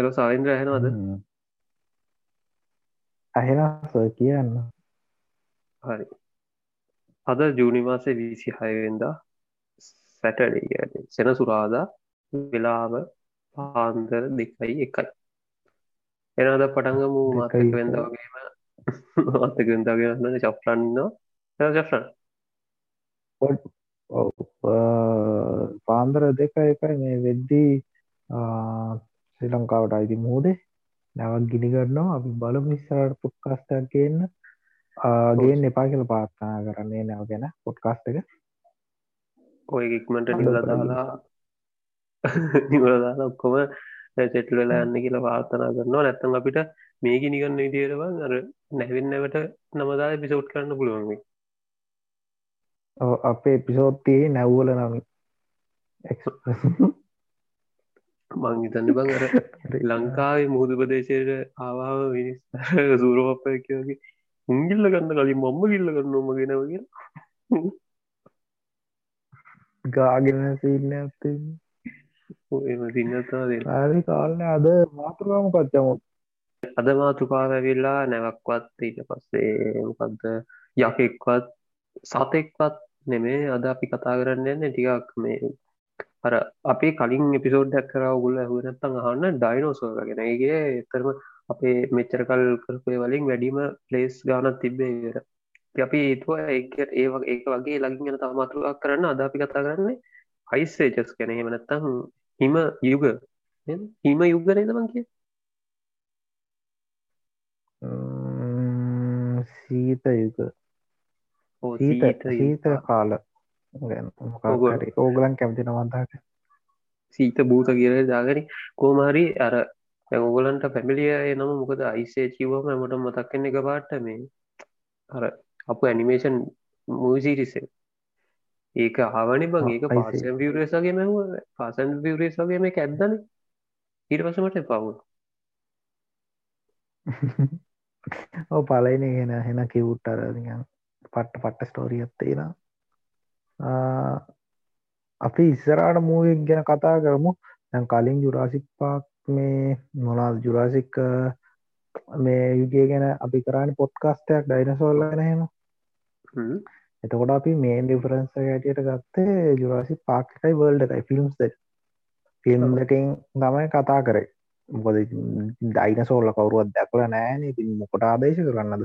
Hello සායින්ද්‍ර ඇහෙනවද? අහෙනස් කියන්න. හරි. අද ජූනිමාසේ වීසි හයවෙන්දා සැටඩේ සෙන සුරාදා වෙලාව පාන්දර දෙකයි එකයි. එනද පටන්ගමු මාතක වෙන්දාවගේම මාතක වෙන්දාගන්න ශප්‍රන්නවා ජෆ්‍රන් පාන්දර දෙක එකයි මේ වෙද්දී ශ්‍රී ලංකාවට අයිති මුහදේ නැවක් ගිනිගන්නවා අපි බලමු ඉස්සරට පොඩ්කාස්ටක් ගන්න. ගේන් එපා කියල පාර්ථනා කරන්නේ නැව ගැන පොඩ්කාස්ට එක. ඔය ඉක්මට නිල දාලා නිවලදාලා ඔක්කොම සෙටල් වෙලා යන්න කියලා වාර්තනා කරනවා. නැත්තම් අපිට මේක නිගන්න විදිරවන් අර නැවෙන්නවට නමදා පිසෝට් කරන්න පුළුවන්ගේ අපේ පිසෝත්තියේ නැව්වල නම මං හිතන්න බං අර ලංකාවේ මුහුදු ප්‍රදේශයට ආවාව මිනිස් සූරෝපය කියගේ උංගිල්ල ගන්න කලින් මම්ම ගිල්ල කරන්න ොම ගෙනව කිය ගාගෙන සින්න ඇත්තේ එම සින්නතා ආරි කාලන අද මාතුරාම කච්චමු අද මාතුකාව ඇවිල්ලා නැවක්වත් ඊට පස්සේ මොකක්ද යකෙක්වත් සතෙක්වත් නෙමේ අද අපි කතා කරන්න යන්න ටිකක් මේ අර අපි කලින් එපිසෝඩ්ඩක් කරා ගුල්ල හනත්තන් අහන්න ඩයිනෝසෝ ගෙන ඒගේ එතරම අපේ මෙච්චරකල් කරපය වලින් වැඩිම පලේස් ගානත් තිබ්බේ අපි ඒතුව ඒ ඒක වගේ ලගින් ගැන තමතුරක් කරන්න අද අපි කතා කරන්නේ හයිස්සේජස් ගැන. හෙමනත්තම් හිම යුග. හිම යුගනේද මං කිය සීත යුග. සීත කාල ඕගලන් කැමති නවන්තාක සීත භූත කියල දාගරි කෝමහරි අර ඔගලන්ට පැමිලිය නම මොකද අයිසේ චිවම මට මතක්කන්න එක පාට මේ අර අප ඇනිමේෂන් මූසිරිසේ ඒක ආවනි බං. ඒක පාසන් විවරේසගේ මැව පාසන් විවරේසගේ මේ ඇද්දන. ඊට පසමට පවුල් ඕ පලයින ගෙන හෙන කිවුට්ටර පට්ට පට්ට ස්ටෝරියත්තේලා අපි ඉස්සරාට මූවෙක් ගැන කතා කරමු. දැන් කලින් ජුරාසික් පාක් මේ මොනාල් ජුරාසික් මේ යුගේ ගැන අපි කරන්න පොඩ්කාස්ටයක් ඩයිනසෝල්ල නහෙම එතකොට අපි මේන් ඩිෆරන්ස ඇටියට ගත්තේ ජුරාසි පාක් එකයි වර්ල්ඩ එකයි ෆිල්ම්ස් ෆිල්ම්ලකින් තමයි කතා කරේ. මොකද ඩයිනසෝල්ල කවරුවත් දැකල නෑන ඉතින් මොකොට ආදේශ කරන්නද?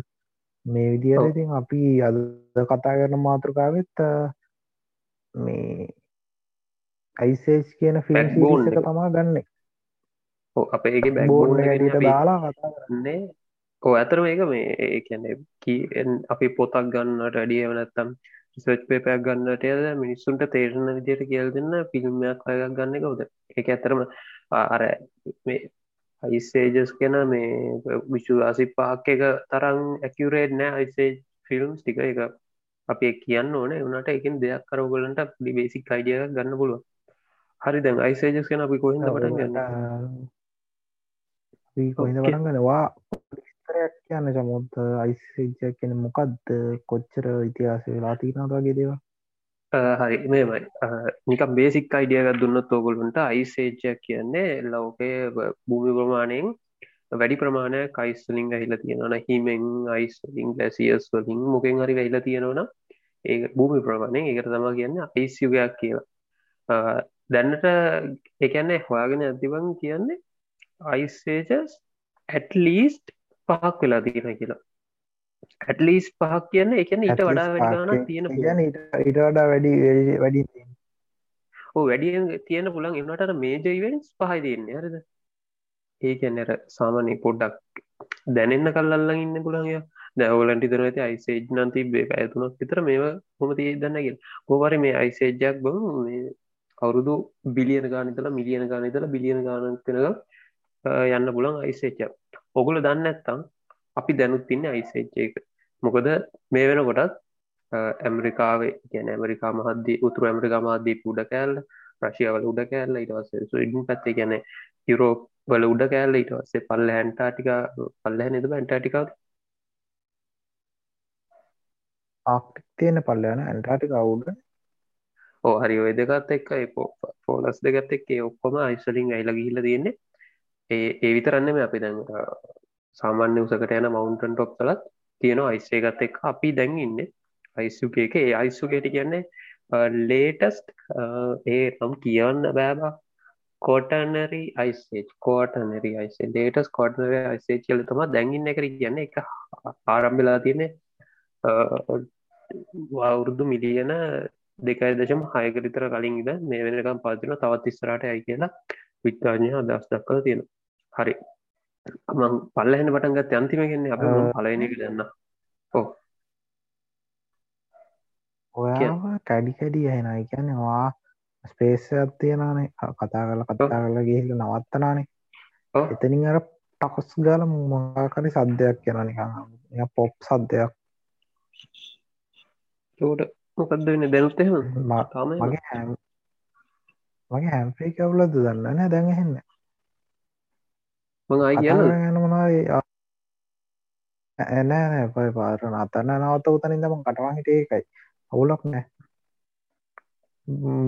මේ විදිර ඉතින් අපි අද කතා කරන මාතෘකාවෙත් මේ අයිසේස් කියන ෆිල්ම් එක තමා ගන්න. අපේ බෝඩ හැටියට දාලා කතා කරන්නේ. ඕ ඇතර මේක මේ කියැන අපි පොතක් ගන්නට අඩිය වනත්තම් සච් පේපයක් ගන්නට යද මිනිස්සුන්ට තේරණ විදියට කියල් දෙන්න ෆිල්ම්මයක් අයගක් ගන්න කවුද එක ඇතරම අර මේ අයිසේජස් කෙන මේ විශු අසි පාක් එක තරම් ඇකිවරේට් නෑ අයිසේ ෆිල්ම්ස් ටික. එක අපි කියන්න ඕන. වනට එකින් දෙයක් කරෝගලන්ට පි බේසික් අයිඩිය ගන්න පුළුව හරි දැන් අයිසේජස් කන අපි කොහිද පටන් ගන්න? කොහිද පටන්ගනවා ස්තරයක් කියන්න චමුත් අයිසේජ කෙන මොකක්ද කොච්චර ඉතිහාස වෙලා තිීනත් වගේ දේවා හරි. මේමයි නිකම් බේසික් අයිඩියගත් දුන්නත් ඔගොලුන්ට අයිසේජයක් කියන්නේ ලෝකේ භූමි ප්‍රමාණයෙන් වැඩි ප්‍රමාණය කයිස්ලිං ඇහිල තියෙනවන හිමෙන් අයිස්ලිං ලැසියස් වලින් මොකෙන් හරි වෙහිලා තියෙනවන ඒ භූමි ප්‍රමාණය. ඒකට තම කියන්න අයිස්යුගයක් කියලා. දැන්නට එකන්නේ හොයාගෙන ඇතිවන් කියන්නේ අයිසේජස් ඇටලීස්ට් පහක් වෙලා තියෙන කියලා. ඇටලිස් පහක් කියන්න එකන ඊට වඩා වැඩිගන තියෙන ඊට වඩා වැඩි වැඩි ඕ වැඩිය තියෙන පුළන් එන්නට මේජ ඉවෙන්ස් පහයි තියන්නේ හරද ඒකැන්නර සාමානය පොඩ්ඩක් දැනෙන්න කල්ලල්ල ඉන්න පුළන්ය දැවලන්ටි තර ඇති අයිසේජ් නන්ති බේ පැතුනක් විතර මේ හොම තිය දන්නගෙන හෝවර මේ අයිසේජ්ජක් බ අවුරුදු බිලියන ගානතල මිලියන ගානතල බිලියන ගානතනක යන්න පුළන් අයිසේච්ච ඔගුල දන්න ඇත්තම් අපි දැනුත් තින්න අයිසේච්චයක මොකද මේ වෙන කොටත් ඇමරිකාවේ ගැන ඇමරිකා මහද්දී උතුර ඇමරිකා මහද්දී උඩ කෑල්ල ප්‍රශියාවල උඩ කෑල්ල ඉටවස ඉඩින් පැත්තේ ගැන යුරෝප් වල උඩ කෑල්ල ඊට වස්සේ පල්ල හැන්ටාටික පල්ල නද ඇන්ටටිකාව ආක්ටික් තියෙන පල්ලයන ඇන්ටාටික අවුඩ ඕ හරි. ඔය දෙකත් එක්ක පෝ පෝලස් දෙගත් එක්කේ ඔක්කොම අයිස්වලින් ඇයිල ගිහිල තියෙන්නේ. ඒ ඒ විතරන්න මේ අපි දැන් සාමාන්‍ය උසකට යන මවුන්ටන් ටොප් කලත් තියෙන අයිස්සේගත් එක් අපි දැන් ඉන්න. අයිසුක එක ඒ අයිසුකේට කියන්නේ ලේටස්ට ඒ නම් කියන්න බෑබා කෝටනරි අයිසේ කෝටනරි අයිසේ ලේටස් කෝටනර අයිසේ කියල තම දැන්ගන්න කර කියන්න එක ආරම්භලා තියනෙ අවුරුදු මිලියන දෙකයි දශම හයකරිතර කලින් ඉද මේ වෙනකම් පාතින තවත් ඉස්සරට ඇයි කියලා විත්තාඥය අදස් දක්කල තියෙන හරි. මං පල්ලහෙන පටන්ගත් අන්තිමගෙන්නේ අප පලනක දන්න ඕ ඔයා කැඩි කැඩි ඇහෙනයි කියන්න වා ස්පේසයක් තියෙනනේ කතා කරල කතා කරල ගිහිල නවත්තනානේ එතනින් අර ටකොස් ගල මොකාකරි සද්ධයක් කියන නිකං පොප් සද්ධයක් චෝට මොකක්ද වෙන්න? දැනුත් එහෙම? මගේ හැම් මගේ හැම්පේ කවුලද දන්න නෑ දැඟහෙන්න මං අයි කියන්න මොනායි ඇනෑ පයි පාරන අතන්න නවත උතනින්ද මං කටවා හිට ඒකයි. අවුලක් නෑ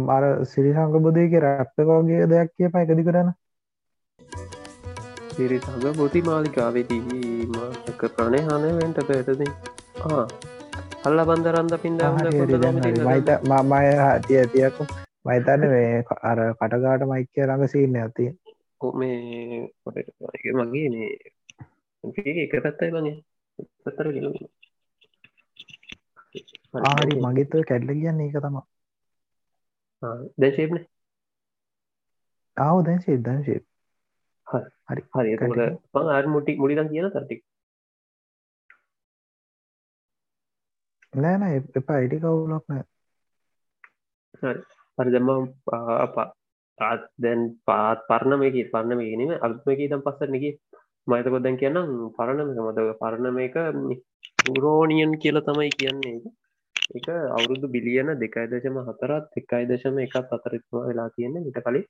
අර සිරිසංග බුදේගේ රැප්පකෝගේ දෙයක් කිය පයි එකදි කරන්න සිරිසඟ බොති මාලිකාවෙදී මාක ප්‍රණය හනය වෙන්ට පැටද අල්ල බන්දරන්ද මයිත මමය හතිය ඇතියකු මයිතන්න මේ අර කටගාට මයික්‍ය ළඟ සිීන්න ඇති මේ මගේ මේ එක පැත්තයි බගේ පත්තර ගෙල ආරි මගේත කැඩ්ල කියන්න ඒක තම දැශේපන ආව දැන් ශේ දැන් ශේ හරි හරි ප ආර මුටි මුඩිදන් කියන තරටි නෑන එපා අයිටි කවුලක් නෑ හරි දෙම පාත් දැන් පාත් පරණමක පරණ මේනීම අත්මක තම් පස්සරනක මතකො දැන් කියන්නම් පරණමක මතක පරණ මේක උරෝනියන් කියල තමයි කියන්නේ එක අවුරුදු බිලියන දෙකයි දශම හතරත් එකයි දශම එකත් අතරත්ම වෙලා තියෙන ඉට කලින්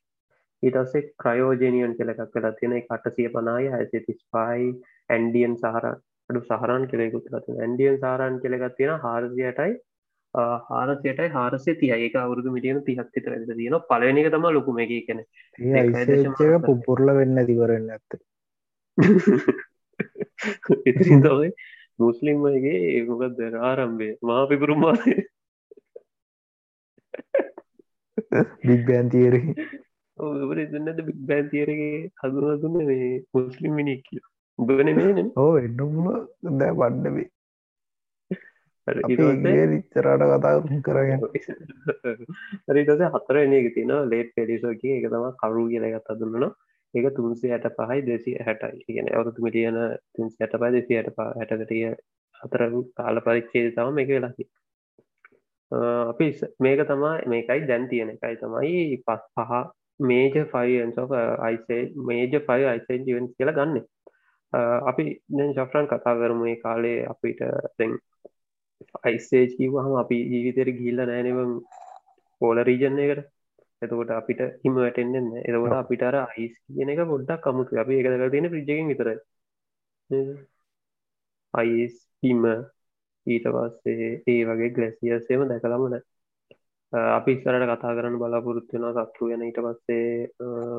ඊටස්සේ ක්‍රයෝජනියන් කෙලකක් වෙලා තියෙන කටසිය පනාය ඇසේ තිස්පායි ඇන්ඩියන් සහර අඩු සහරන් කෙලෙකුත් ලති ඇන්ඩියන් සාරන් කෙළගත් තියෙන හාරසියටයි හාරසයටයි හාරසය තිය ඒක අවුරුදු මිටියන තිහත්ති තරද තියෙන පලනික තම ලොකුම එක කෙන පුපුරල වෙන්න දිවරන්න ඇත්ත ඉතිරින් තමයි මුස්ලිම්මගේ ඒකොකක් දර ආරම්භය? මා පිපුරුම්මාය බිග්බෑන්තියර ඔබරන්නද බික් බෑන්තියරගේ හදුනදුන්න මේ මුස්ලිම් මිනික් කියෝ උඹගෙන මේ ඕ එන්නමුල දැ වඩ්ඩබේ රිච්චරට කතා කරගෙන. හරිටස හතර එනක තින ලේට් පෙඩිසෝගේ එක තම කරු කියලගත් අදුන්නන ඒක තුන්සේ ඇට පහයි දෙසි හැටයි. කියන අවුතු මිටියන තුන්සේ ඇට පයි දෙසි ඇට පා හැටකටිය අතර කාල පරිච්චේ තම එක වෙලාකි අපි මේක තමා මේකයි දැන් තියෙන එකයි තමයි පස් පහ මේජ ෆයින්ස් අයිසේ මේජ ෆයි අයිසන් ජීවන් කියලා ගන්නේ. අපි දැන් ශෆ්‍රන් කතා කරමු ඒ කාලේ අපිට දැන් අයිසේ කිවහම අපි ජීවිතයට ගිල්ල නෑනව පෝල රීජන්න එකට. එතකොට අපිට හිම වැටෙන්න්න එතකොට අපිටර අයිස් කියන එක පොඩ්ඩක් කමුතු අපි එකක තියෙන ප්‍රිජකින් විතර අයිස් හිම ඊට පස්සේ ඒ වගේ ගලැසියසේම දැකළමන අපි ඉස්සරට කතා කරන්න බලාපොරොත්තුවෙන සත්තු යන ඊට පස්සේ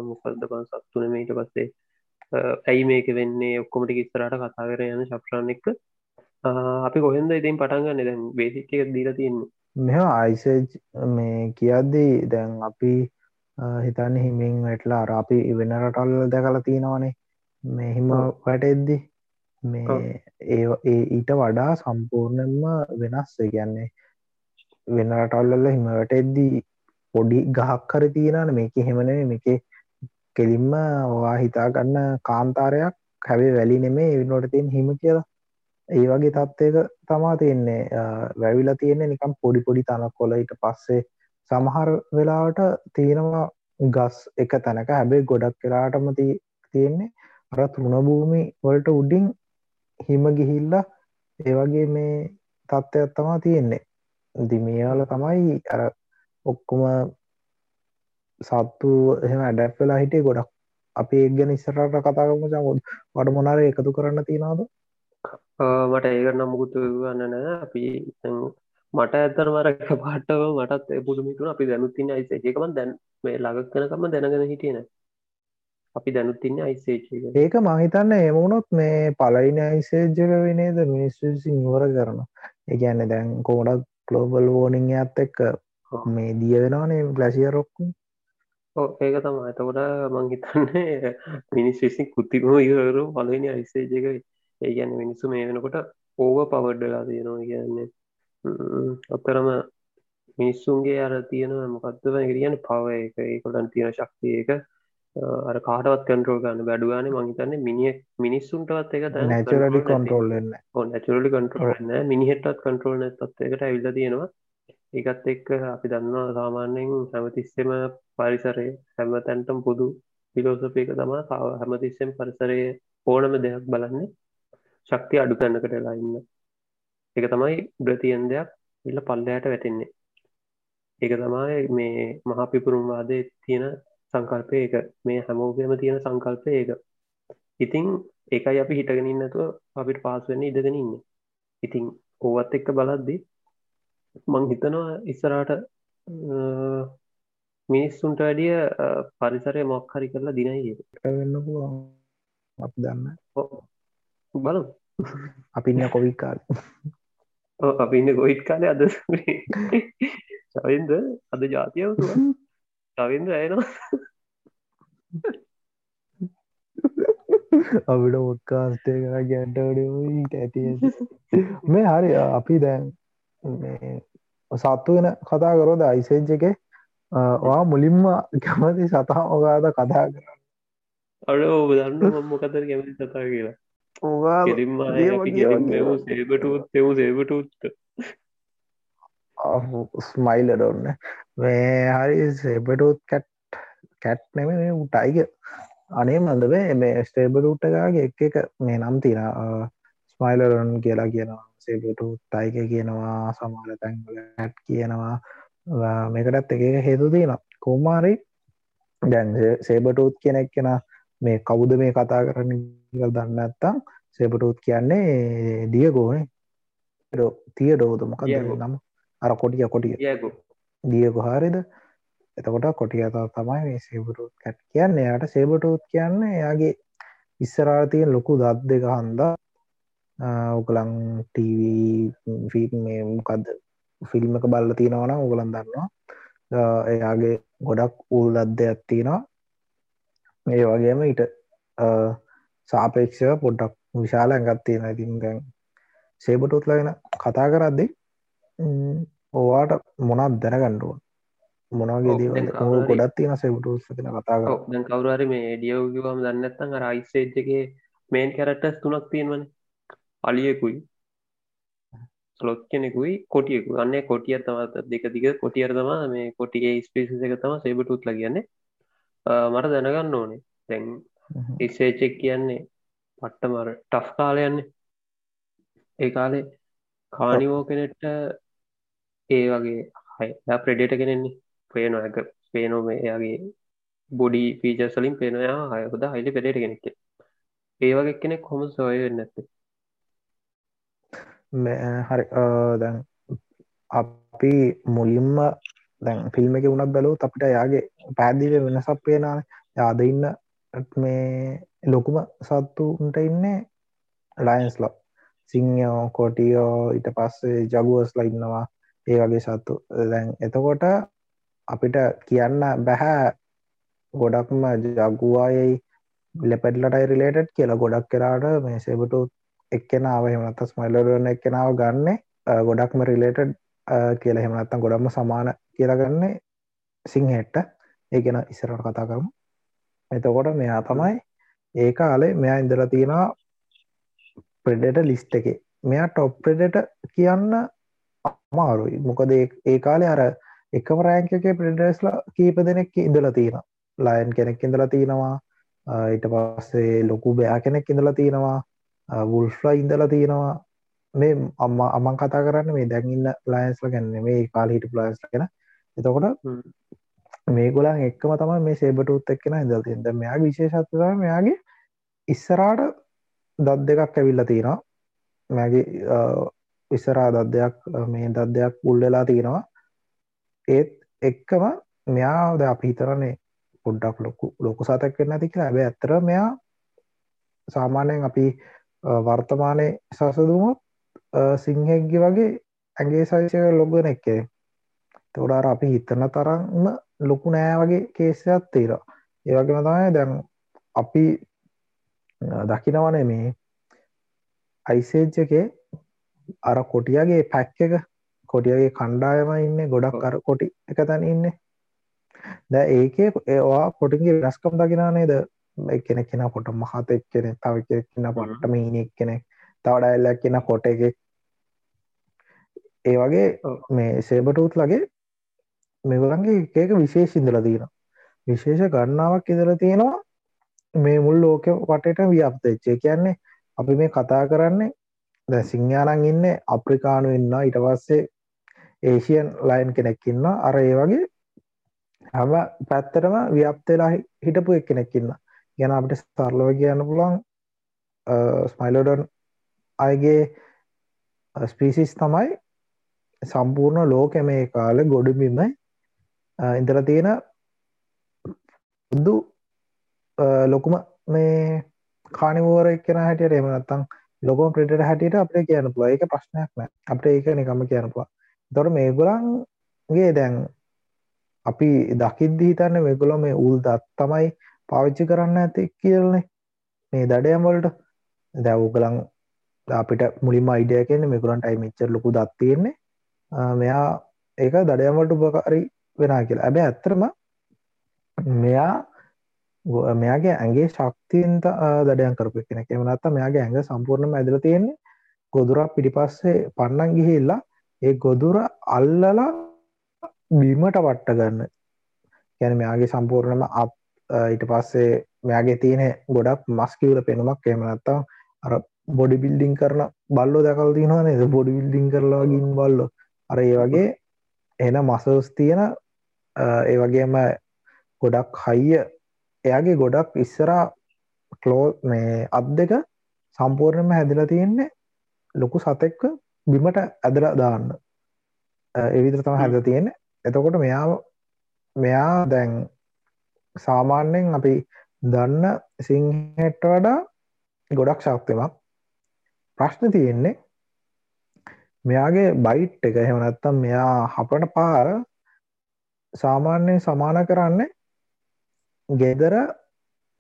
මොකක්ද පන් සත්තුනම ඊට පස්සේ ඇයි මේක වෙන්නේ? ඔක්කොමට ඉස්සරට කතා කර යන ශප්‍රාණ එක්ක. අපි කොහෙන්ද ඉතින් පටන්ගන්න දැන් බේසික් එක දීලා තියන්නේ මෙ අයිසේජ් මේ කියද්දී දැන් අපි හිතන්න හිමින් වැටලා අර අපි වෙන රටල් දැකලා තියෙනවනේ. මේ හිම වැටෙද්දි මේ ඒ ඊට වඩා සම්පූර්ණයෙන්ම වෙනස්. කියන්නේ වෙන රටල්ලල හිම වැටෙද්දී පොඩි ගහක් කර තියෙනන මේක හෙමනේ මේකේ කෙලින්ම වා හිතාගන්න කාන්තාරයක්. හැබේ වැලි නෙමේ විනොට තියෙන් හිම කියලා ඒ වගේ තත්ත්වක තමා තියෙන්නේ වැැවිලා තියෙන්නේ නිකම් පොඩි පොඩි තනක් කොලයිට පස්සේ සමහර වෙලාවට තියෙනවා ගස් එක තැනක. හැබේ ගොඩක් වෙලාටම තියෙන්නේ අර තෘුණභූමි වලට උඩින් හිම ගිහිල්ලා ඒවගේ මේ තත්ත්වයක් තමා තියෙන්නේ. දිමියාල තමයි අර ඔක්කොම සත්තු එහෙම ඇඩැප් වෙලා හිටේ ගොඩක්. අපි ඒ ගැන ඉස්සරට කතාගම චමුත් වඩ මොනාර එකතු කරන්න තියෙනවාද? මට ඒකරන්න මුකුතු වන්න නෑ අපි මට ඇතර මරක පාටව මටත් පුඩමිතුන අපි දැනුත්තින අයිස එකකම දැන් මේ ලගක් කනකම දැනගෙන හිටියන අපි දැනුත් ඉන්න අයිසේජ් ඒක මහිතන්න එමුණොත් මේ පලයින අයිසේජ්ජක වෙනේද මිනිස්සුසි ඉවර කරන. ඒගැන්න දැන් කෝඩක් ගලෝබල් වෝනිං ඇත් එක්ක මේ දිය වෙනවානේ ගලසිය රොක්කු ඒක තම ඇතකොට මං හිතන්නේ මිනිස් විසි කුත්තිකම ඉවරු පලනි අයිසේජක ඒ ගැන්න මිනිස්සු මේ වෙනකොට ඕව පවඩ්ඩලා තියෙනවා කියන්නේ. ඔත්තරම මිනිස්සුන්ගේ අර තියෙන මොකක්දව කියන්න පව එක. ඒකොටන් තියෙන ශක්තිය එක. අර කාටවත් කන්ටරෝල් ගන්න බැඩුගන මහිතන්න මිනිිය මිනිස්සුන්ටවත් එක නැචරලි කොන්ටරෝල්න්න නැචරලි කන්ටරෝල්න්න මිනිහෙටත් කන්ටරෝල් තත්වකට ඇවිල්ල තියෙනවා. ඒකත් එක්ක අපි දන්නවා සාමාන්‍යයෙන් හැමතිස්සෙම පරිසරය හැම තැන්ටම් පුදු පිලෝසපයක තමා හැමතිස්සෙන් පරිසරය ඕනම දෙයක් බලන්නේ ශක්ති අඩු කරන්නකට වෙලා ඉන්න. එක තමයි බ්‍රතියන් දෙයක් ඉල්ල පල්ලයට වැටෙන්නේ. ඒක තමයි මේ මහා පිපුරුම්වාදය තියෙන සංකල්පය. එක මේ හැමෝගේම තියෙන සංකල්පය ඒක. ඉතිං ඒකයි අපි හිටගෙනන්නතුව අපිට පාසුවෙන්න ඉඩගෙන ඉන්න. ඉතිං ඕවත් එක්ක බලද්දි මං හිතනවා ඉස්සරාට මිනිස්සුන්ට වැඩිය පරිසරය මොක්හරි කරලා දිනයි වෙන්න අප දන්න බලු අපින්න කොවිකාල් අපින්න ගොයිට් කාලය අද චවින්ද? අද ජාතියව චවින්ද ඇයනවා? අපිට ඔොත්කාස්ටය කර ගැන්ටඩ ඇති මේ හරි අපි දැන් සත්තු වෙන කතා කරෝද අයිසේජ් එක වා මුලින්ම කැමති සතා ඔගාද කතා කරන්න? අඩ ඔබ දන්න මොකතර කැමති සතා කියලා ඕවා සේබටුත් තෙව් සේබටුත්ත ස්මයිල ඩොන්න මේ හරි සේබටුත් කැට් කැට් නෙම උටයික අනේ මඳබේ මේ ස්ටේබලුට්ටකාගේ එක් එක මේ නම් තින ස්මයිලරන් කියලා කියනවා. සේබටු තයික කියනවා. සමාල තැන්ගල ඇට් කියනවා. මේකටත් එක හේතු තියෙන කෝමාරි දැන් සේබටූත් කෙනෙක් කෙන මේ කවුද මේ කතා කරන්න දන්න ඇත්තම් සේබටූත් කියන්නේ දියගෝනේ තිය ඩෝද මොකක් නම? අර කොටිය කොටිය. දිය කොහාරිද එතකොට කොටිය තමයි මේ සේබටුත් කැට් කියන්න. යාට සේබටුත් කියන්න එයාගේ ඉස්සරාතියෙන් ලොකු දත් දෙක හන්දා උකලං ටීවී මේ මොකක්ද ෆිල්ම් එක බල්ල තියෙනවන උගලන් දන්නවා. එයාගේ ගොඩක් උල් දද්ද ඇත්තිනවා මේ වගේම ඊට සාපේක්ෂව පොඩ්ඩක් විශාල ඇඟත් තියෙන ඉතින් ගැන් සේබටුත්ලගෙන කතා කරද්දි ඕවාට මොනත් දැනගණ්ඩුවන් මොනගේ දේවල් ගොඩත් තියෙන සෙබටස් තින කතා දැන් කවරුහරි මේ ඩියවගවම දන්නත්තන් රයිස්සේජ්ජගේ මේන් කැරටස් තුනක් තියෙනවන. අලියෙකුයි සලොත් කෙනෙකුයි කොටියකු අන්නේ කොටිය තමත් දෙක දිග කොටියර තමා මේ කොටිගේ ස්පේසි එක තම සේබටුත්ල කියන්නේ මට දැනගන්න ඕනේ. දැන් ඉස්සේචෙක් කියන්නේ පට්ටමර ටෆ් කාලයන්නේ ඒ කාලේ කානිවෝ කෙනෙට්ට ඒ වගේ හයි ප්‍රඩේට කෙනෙන්නේ පේන එක පේනොම එයාගේ බොඩි පීජසලින් පේනයා හයකොද හයිලි පෙඩේට කෙනෙක්ක ඒ වගේ කෙනෙක් කොම සොය වෙන්න ඇත හරි. දැන් අපි මුලින්ම දැන් ෆිල්ම් එක වුණක් බැලූ අපිට යාගේ පැදිව වෙනසක් පේනාන යාද ඉන්න මේ ලොකුම සත්තුන්ට ඉන්නේ ලයින්ස්ලා සිංහෝ කොටියෝ ඊට පස්සේ ජගුවස්ලා ඉන්නවා. ඒ වගේ සත්තු. දැන් එතකොට අපිට කියන්න බැහැ ගොඩක්ම ජගුවායයි ලෙපැඩලටයි රිලේටඩ් කියලා. ගොඩක් කරාට මේ සෙබටු එක්කෙනාව හෙමනත්ත ස්මයිලරන එක්කෙනාව ගන්න ගොඩක්ම රිලේටඩ් කියලා. හෙමනත්තම් ගොඩක්ම සමාන කියලාගන්නේ සිංහෙට්ට ඒගෙන ඉස්සරට කතා කරමු. එතකොට මෙයා තමයි ඒ කාලේ මෙයා ඉඳලා තියෙනවා ප්‍රෙඩට ලිස්ට එක. මෙයා ටොප් ප්‍රෙඩට කියන්න අමාරුයි. මොකද ඒ කාලේ අර එකම රෑංකගේ ප්‍රඩස්ලා කීප දෙනෙක් ඉඳලා තියෙන ලයන් කෙනෙක් ඉඳලා තියෙනවා. ඊට පස්සේ ලොකු බෑ කෙනෙක් ඉඳලා තියෙනවා. වුල්ෆ්ලා ඉඳලා තියෙනවා. මේ අම්ම අමන් කතා කරන්න මේ දැන්ඉන්න ලයින්ස්ල ගැන්න මේ කාල හිට ප්ලයිස් කෙන එතකොට මේ ගොලන් එක්කම තම මේ සේබටුත් එක්කෙන ඉදල් තිද මෙයා විශේෂත්ව මෙයාගේ ඉස්සරාට දත් දෙකක් ඇවිල්ල තියෙනවා. මැගේ ඉස්සරා දත්දයක් මේ දත්දයක් පුල්ලලා තියෙනවා. ඒත් එක්කම මෙයාද අපි හිතරන්නේ පොඩ්ඩක් ලොකු ලොකු සතක් වෙන්න ඇති කියලා. හැබැයි ඇත්තට මෙයා සාමාන්‍යයෙන් අපි වර්තමානයේ සසදුමොත් සිංහෙක්ගේ වගේ ඇගේ සයිසක ලොගන එක්කේ තොඩාර අපි හිතන තරම්ම ලොකු නෑ වගේ කේසයක් තේර ඒවගේම තමයි දැන් අපි දකිනවනේ මේ අයිසේජ් එකේ අර කොටියගේ පැක් එක කොටියගේ කණ්ඩායම ඉන්න ගොඩක් අර කොටි එක තැන ඉන්න. ද ඒකේ ඒවා කොටිගේ රස්කම් දකිනා නේද? එකෙන කෙන කොට මහත එක් කෙනෙ තව කෙන පොට්ට මීනෙක් කෙනෙක් තවඩයිල්ලක් කියෙන කොට එක ඒ වගේ මේ සේබටූත් ලගේ මෙගලන්ගේ ඒක විශේෂ ඉඳල තියෙන විශේෂ ගණනාවක් ඉදල තියෙනවා. මේ මුල් ලෝක වටට ව්‍යප්තච්චේ කියන්නේ අපි මේ කතා කරන්නේ ද සිංහානන් ඉන්න අප්‍රිකානු ඉන්න ඊට පස්සේ ඒෂයන් ලයින් කෙනෙක් ඉන්න අර ඒ වගේ හැම පැත්තරම ව්‍යප්තලා හිටපු එක් කෙනෙක්කින්න ගැන අපට ස්තරලව කියන්න පුළන් ස්මයිලෝඩන් අයගේ ස්පීසිස් තමයි සම්පූර්ණ ලෝක මේ කාල ගොඩුමිම ඉඳර තියෙන බුදු ලොකුම මේ කානිවෝර එක්කෙන හැටියට එම නත්තං ලොකම ප්‍රිට හැටියට අපේ කියන පුල එක ප්‍රශ්නයක් නෑ අපට ඒක නිකම කියනපුවා තොර මේගුලන්ගේ දැන් අපි දකිද්දි හිතන්න මෙගුල මේ උල් දත් තමයි පාවිච්චි කරන්න ඇති කියලනේ මේ දඩයම්වලට දැව්ගලන් අපිට මුලින්ම අයිඩිය කියන්නේ මෙකුරන්ට අයිමිච්චර ලොකු දත් තියෙන්නේ මෙයා ඒක දඩයම්වලට උපකාරි වෙන කියලා. ඇබැ ඇත්තරම මෙයා මෙයාගේ ඇගේ ශක්තියන්ත දඩයන් කරපු කෙනෙක්. එමනත්ත මෙයාගේ ඇඟ සම්පූර්ණම ඇදල තියෙන්නේ ගොදුරක් පිටිපස්සේ පන්නන් ගිහිල්ලා ඒ ගොදුර අල්ලලා බීමට වට්ට ගන්න. ගැන මෙයාගේ සම්පූර්ණම අප ඊට පස්සේ මෙයාගේ තියෙන ගොඩක් මස්කිවල පෙනුමක් එමනත්තා අර බොඩි බිල්ඩිං කරන බල්ලෝ දැකල් තියනවා නේද? බොඩි බිල්ඩිං කරලා ගින් බල්ලො. අර ඒ වගේ එන මසස් තියෙන ඒ වගේම ගොඩක් හයිය එයාගේ ගොඩක් ඉස්සරා කලෝ මේ අත් දෙක සම්පූර්ණයම හැදිලා තියෙන්නේ ලොකු සතෙක්ක බිමට ඇදලා දාන්න. එවිතර තම හැද තියෙන්නේ. එතකොට මෙයා මෙයා දැන් සාමාන්‍යයෙන් අපි දන්න සිංහට වඩා ගොඩක් ශක්තිමක් ප්‍රශ්න තියෙන්නේ මෙයාගේ බයිට් එක. එහෙමනත්තම් මෙයා හපට පාර සාමාන්‍යයෙන් සමාන කරන්නේ ගෙදර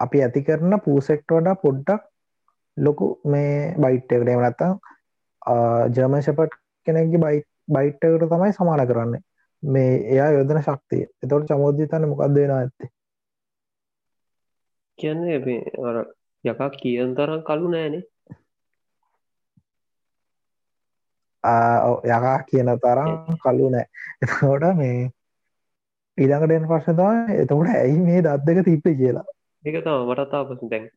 අපි ඇති කරන පූසෙක්ට වඩා පොඩ්ඩක් ලොකු මේ බයිට්ටකට එමනත්තම් ජර්මශපට් කෙනෙක්ගේ බයි බයිට්ටකට තමයි සමාන කරන්න. මේ එයා යොදන ශක්තිය. එතවට චමෝද්ජතන්න මොකක්ද වෙන ඇත්තේ? කියන්නේ අර යකා කියන් තරම් කලු නෑනේ. යකා කියන තරම් කලු නෑ. එතකොට මේ ඊළඟටෙන් ප්‍රශ්නතම එතකොට ඇයි මේ දත්දක තිප්පේ කියලා? ඒක තම මටත්තා පසු දැන්.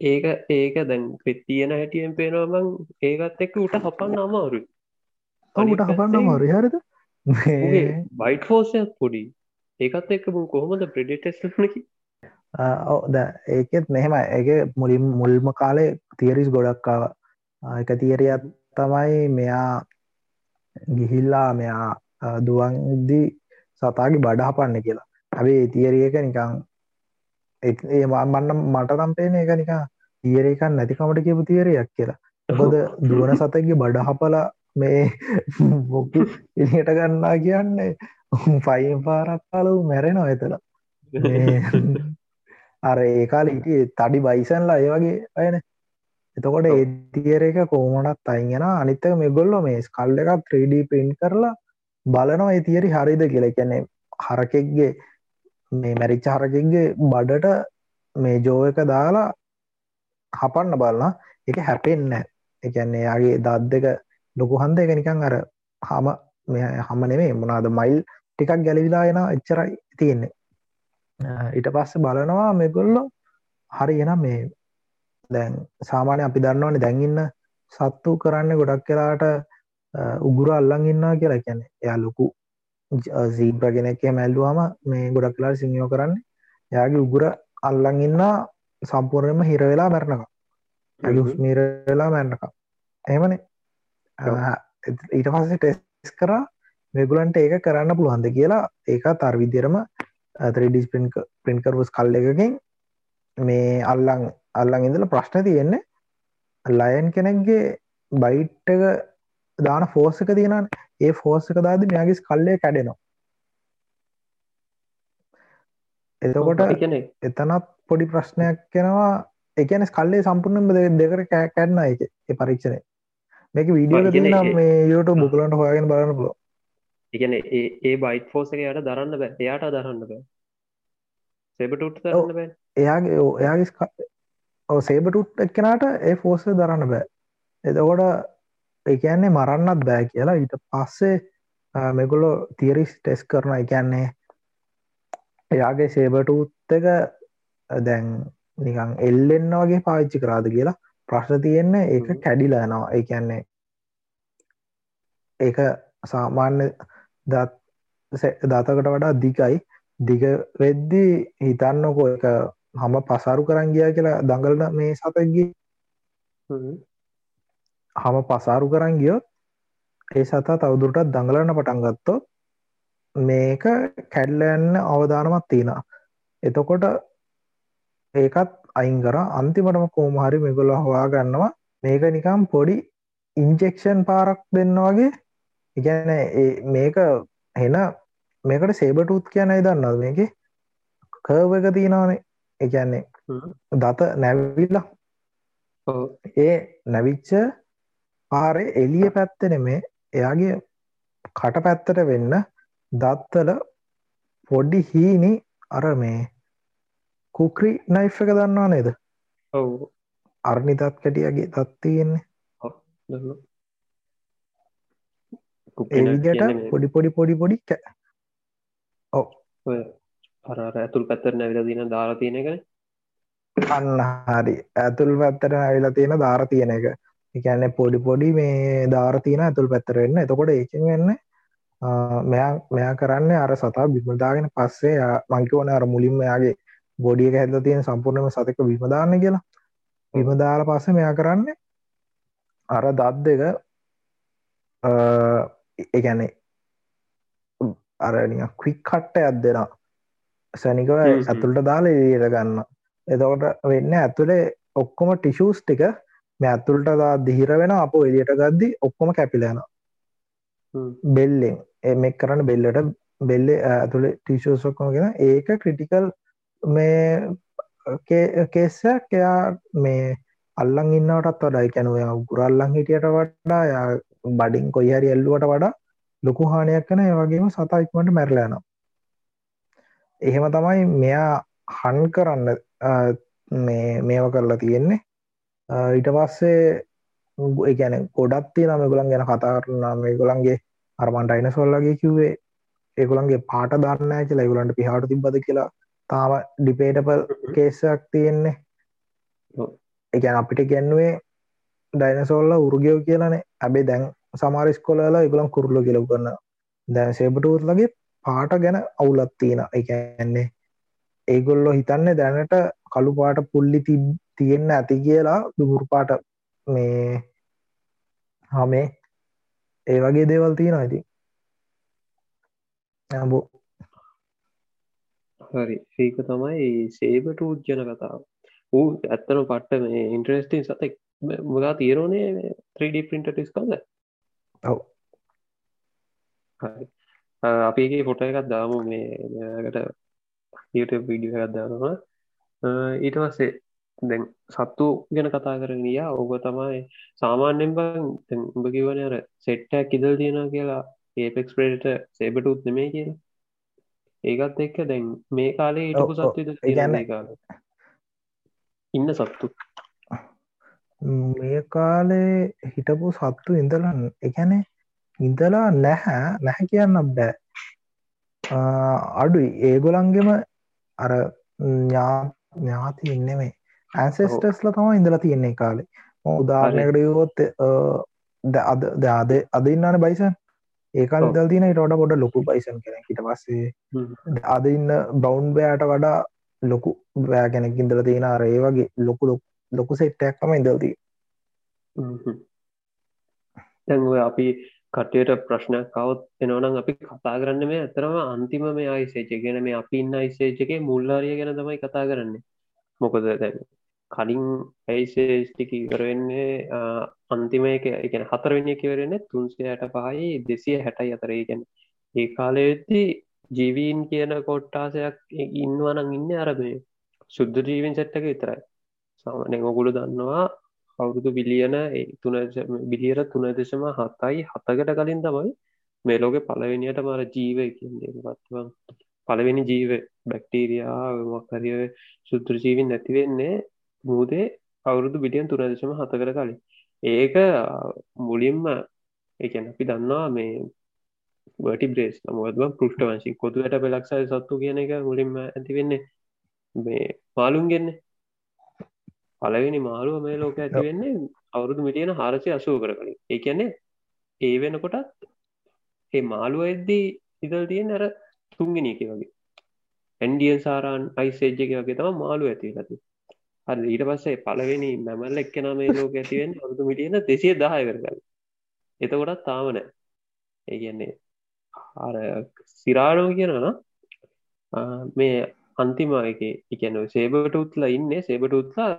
ඒක ඒක දැන් පෙත්තියන හැටියෙන් පේනවමං ඒකත් එක්ක උට හපන්න අමාරු උට හපන්න අමාරු හරිද? බයිට් ෆෝසයක් පොඩි. ඒකත් එක්ක මුන් කොහොමද ප්‍රඩිටෙස්නකි ඔද ඒකෙත් මෙහෙම ඒක මුලින් මුල්ම කාලේ තියරිස් ගොඩක්කාව එක තියරියත් තමයි මෙයා ගිහිල්ලා මෙයා දුවන්දී සතාගේ බඩ හපන්න කියලා. හැබේ තියරියක නිකං ඒ මන්න මට නම් පේන එක නිකා තියරේකන් නැතිකමට කියපු තියරයක් කියලා. මොකද දුවන සතගේ බඩ හපලා මේ බොක්කු එලියට ගන්නා කියන්නේ ෆයිම් පාරක් කාලු මැරෙනවා එතල අර ඒකාල ඉට තඩි බයිසන්ලා ඒ වගේ අයන. එතකොට ඒ තියර එක කෝමනත් අයිගෙන අනිත්තක මෙගොල්ලො මේ ස්කල්ල එකක් 3D පින්් කරලා බලනවා ඒ තියරි හරිද කියලා. කියන්නේ හරකෙක්ගේ මේ මැරිච්ච හරකෙක්ගේ බඩට මේ ජෝ එක දාලා හපන්න බලන්න එක හැපෙන්න එකන්නේ යාගේ දත් දෙක ලොකු හන්ද එක නිකං අර හම හම නෙමේ මොනාද මයිල් ටිකක් ගැලවිලා එන එච්චරයි තියෙන්නේ. ඊට පස්ස බලනවා මෙගොල්ලො හරි එනම් මේ දැන් සාමාන්‍ය අපි දන්නවනේ දැන්ඉන්න සත්තු කරන්න ගොඩක් කලාට උගුර අල්ලං ඉන්නා කියලා කියන්නේ. එයා ලොකු සීබ්‍ර කෙනෙක්කේ මැල්ලුවම මේ ගොඩක් කලාට සිංහෝ කරන්න. යාගේ උගුර අල්ලං ඉන්න සම්පූර්ණයම හිරවෙලා මැරණක මීරවෙලා මැරණක එමනේ ඊට පස්සේ ටෙස් කරා මෙගුලන්ට ඒක කරන්න පුළුවන්ද කියලා. ඒක තර්විදිරම 3D පින් කරපු කල් එකකින් මේ අල්ලං අල්ලං ඉඳල ප්‍රශ්න තියෙන්නේ. ලයන් කෙනෙක්ගේ බයිට්ටක දාන ෆෝසක තියෙන ඒ ෆෝසක දාද මෙයාගේස් කල්ලය කැඩෙනවා. එතකොට එතනත් පොඩි ප්‍රශ්නයක් කෙනවා එකන කල්ලේ සම්පූර්ණ දෙකර කැඩන එක පරීක්ෂණය. මේක වීඩියෝ මේ යුට බුකලන්ට හොයගෙන බලන්න පුලො එකන ඒ බයිට ෆෝසක යට දරන්න බෑ. එයාට දරන්න බෑ. සෙබටුට් දරන්න බෑ. එයාගේ එයාගේ සේබටුට් එක්කෙනට ඒ ෆෝස දරන්න බෑ. එතකොට එකන්නේ මරන්නත් බෑ කියලා. ඊට පස්සේ මෙගොලො තිරිස් ටෙස් කරන එකන්නේ එයාගේ සේබටූත් එක දැන් නිකං එල්ලෙන්න වගේ පාවිච්චි කරාද කියලා ප්‍රශ්න තියෙන්නේ. ඒක කැඩිලා යනවා. ඒ කියන්නේ ඒක සාමාන්‍ය දත් දතකට වඩා දිකයි දිග වෙද්දි හිතන්නකො එක හම පසාරු කරන් ගියා කියලා දඟලන මේ සතක්ගේ හම පසාරු කරන් ගියොත් ඒ සතා තවදුරටත් දඟලන්න පටන් ගත්තොත් මේක කැඩ්ලයන්න අවධානමත් තියෙනවා. එතකොට ඒකත් අයින් කර. අන්තිමටම කෝමහරි මෙගොල හවා ගන්නවා. මේක නිකම් පොඩි ඉන්ජෙක්ෂන් පාරක් දෙන්න වගේ. ඉගැන මේක හෙන මේකට සේබටූත් කියනයි දන්නද මේක? කර්ව එක තියෙනවානේ. එකන්නේ දත නැවිල්ලා ඒ නැවිච්ච පාරේ එලිය පැත්තෙන මේ එයාගේ කට පැත්තට වෙන්න දත්තල පොඩ්ඩි හීනි අර මේ කුක්‍රි නයි් එක දන්නවා නේද? ඔව. අර්ණි තත් කැටියගේ තත්තියෙන්නේ එවිදිට පොඩි පොඩි පොඩි පොඩි ඔව. අර ඇතුල් පැත්තර නැවිල දින දාලා තියෙන එක අන්න හරි. ඇතුල් පැත්තට ඇවිලා තියෙන ධාර තියෙන එක එකන්නේ පොඩි පොඩි මේ ධාර තියෙන ඇතුල් පැත්තර වෙන්න. එතකොට ඒකින් වෙන්න මෙයා කරන්න අර සතා බිමදාගෙන පස්සේ මංකිවන අර මුලින්ම යාගේ බොඩිය හැදල තියෙන සම්පූර්ණම සතක බිමදාන්න කියලා. බිමදාල පස්ස මෙයා කරන්න අර දත් දෙක එකැනේ අරනිය ක්වික් කට්ට ඇත් දෙෙන සැනිකව ඇතුළට දාල එලියට ගන්න එතකොට වෙන්න ඇතුළේ ඔක්කොම ටිෂූස් ටික මේ ඇතුළට දිහිර වෙන අප එලියට ගද්දි ඔක්කොම කැපිලයන බෙල්ලෙන්. එමෙක් කරන්න බෙල්ලට බෙල්ල ඇතුළ ටිෂෝසොක්කොම ගෙන ඒක ක්‍රිටිකල් මේ කේසයක් එයා මේ අල්ලං ඉන්නවටත් වඩා කැනුව ගුරල්ලං හිටියට වඩා යා බඩින් කොයි හරි එල්ලුවට වඩා ලොකු හානියක් කන ඒවගේම සතා ඉක්මට මැරලයනවා එහෙම තමයි මෙයා හන් කරන්න මේ මේව කරලා තියෙන්නේ ඊට පස්සේ ගැන ගොඩත් තියෙන මෙගුලන් ගැන කතා කරනා මේ ගොලන්ගේ අරමන්ට අයින සොල්ලගේ කිව්වේ ඒගොලන්ගේ පාට දන්න කියලා. ගුලන්ට පිහාට තිබද කියලා තාම ඩිපේටපල් කේසක් තියෙන්නේ. එකන අපිට ගැන්නුවේ ඩයිනසෝල්ල උරුගයෝ කියලනේ. ඇබේ දැන් සමාරිස් කොලලා ඉගලම් කුරල්ල කියලව කරන්න දැන් සේබටූත්ලගේ පාට ගැන අවුලත් තියෙන එකන්නේ ඒගොල්ලො හිතන්න දැනට කළු පාට පුල්ලි තිබ තියෙන්න ඇති කියලා දුහුරුපාට මේ හමේ ඒ වගේ දේවල් තියෙන ඇති ඇබෝ හරි. ඒක තමයි සේබට උද්ජන කතාව. ඌ ඇත්තන පට්ට මේ ඉන්ට්‍රස්ටින් සතෙක් මගා තීරෝණය 3D පින්ට ටිස් කද ඔව. හරි. අපේගේ ෆොට එකත් දාමු මේකට YouTube වීඩිය එකත් දානවා. ඊට පස්සේ දැන් සත්තු ගැන කතා කරගිය ඔබ තමයි සාමාන්‍යෙන් බං උඹ කිවන අර සෙට්ටක් ඉදල් තියෙන කියලා ඒපෙක්ස් ප්‍රේට සේබටුත් නෙමේ කියලා. ඒකත් එක්ක දැන් මේ කාලේ ඉටපු සත්තු ගන්න කාල? ඉන්න සත්තු. මේ කාලේ හිටපු සත්තු ඉඳලන් එකැනේ ඉඳලා නැහැ. නැහැ කියන්න බෑ. අඩුයි. ඒගොලන්ගෙම අර ඥාති ඉන්නෙමේ ඇන්සෙස්ටස්ල තම ඉඳලා තියෙන්නේ කාලේ. උදාරණයකට යොත් අද දාද අද ඉන්නන බයිසන්. ඒකාල දල් තින ටොට පොඩ ලොකු බයිසන් කෙන හිට පස්සේ. අද ඉන්න බෞන්් බෑට වඩා ලොකු බෑ කෙනෙක් ඉදල තියෙන අරේ වගේ ලොකු ලොකු සෙට්ටයක්කම ඉදල්දී දැන් අපි කටයට ප්‍රශ්නයක් කවත් එනවනම් අපි කතා කරන්න මේ ඇතරම අන්තිම මේ අයිසේච ගෙන මේ අපි ඉන්න අයිසේචකේ මුල්ලාරිය ගැන තමයි කතා කරන්නේ. මොකද දැන් කලින් ඇයිසේස්ටික ඉවරවෙන්නේ අන්තිම එක එකන හතරවෙනි කිවරෙන තුන්සේ හැට පහයි දෙසිය හැටයි අතරේ ගැන ඒ කාලයවෙත්ති ජීවීන් කියන කොට්ටාසයක් ඉන්නවනං ඉන්න අරබේ සුද්ද ජීවෙන් සැට්ටක විතරයි. සාමනය ඔගුළු දන්නවා අවුරුදු බිලියන තුන බිලියර තුන දෙශම හතයි හතකට කලින් තමයි මේ ලෝක පලවෙනියට මර ජීව පත්වන් පලවෙනි ජීව බැක්ටීරයා මක්කරිය සුද්‍ර ජීවින් නැතිවෙන්නේ මූදේ අවුරුදු බිලියන් තුන දෙශම හතකට කලින්. ඒක මුලින්ම එකන අපි දන්නවා මේ වටි බ්‍රේස් නමුවත්ම පෘෂ්ට වංශි කොතුවට පෙලක්සයි සත්තු කියන එක මුලින්ම ඇති වෙන්නේ මේ මාලුම් ගෙන්නේ පලවෙනි මාරුව මේ ලෝක ඇති වෙන්නේ අවුරුදු මිටියන හාරසය අසුව කර කලින්. ඒ කියන්නේ ඒ වෙනකොටත් ඒ මාළුව එද්දී ඉදල් තියෙන අර තුන්ගෙනක වගේ. ඇන්ඩියන් සාරන් අයිසේජ්ජක වගේ තම මාළු ඇති ඇති හරි ඊට පස්සේ පලවෙනි මැමල්ල එක්කෙන මේ ලෝක ඇතිවෙන් අවුරුදු මිටියන දෙසිය දහය කරගල එතකොටත් තාමනෑ ඒ කියන්නේ අර සිරාණෝ කියනන මේ අන්තිම එක එකන සේබට උත්ලා ඉන්න. සේබට උත්ලා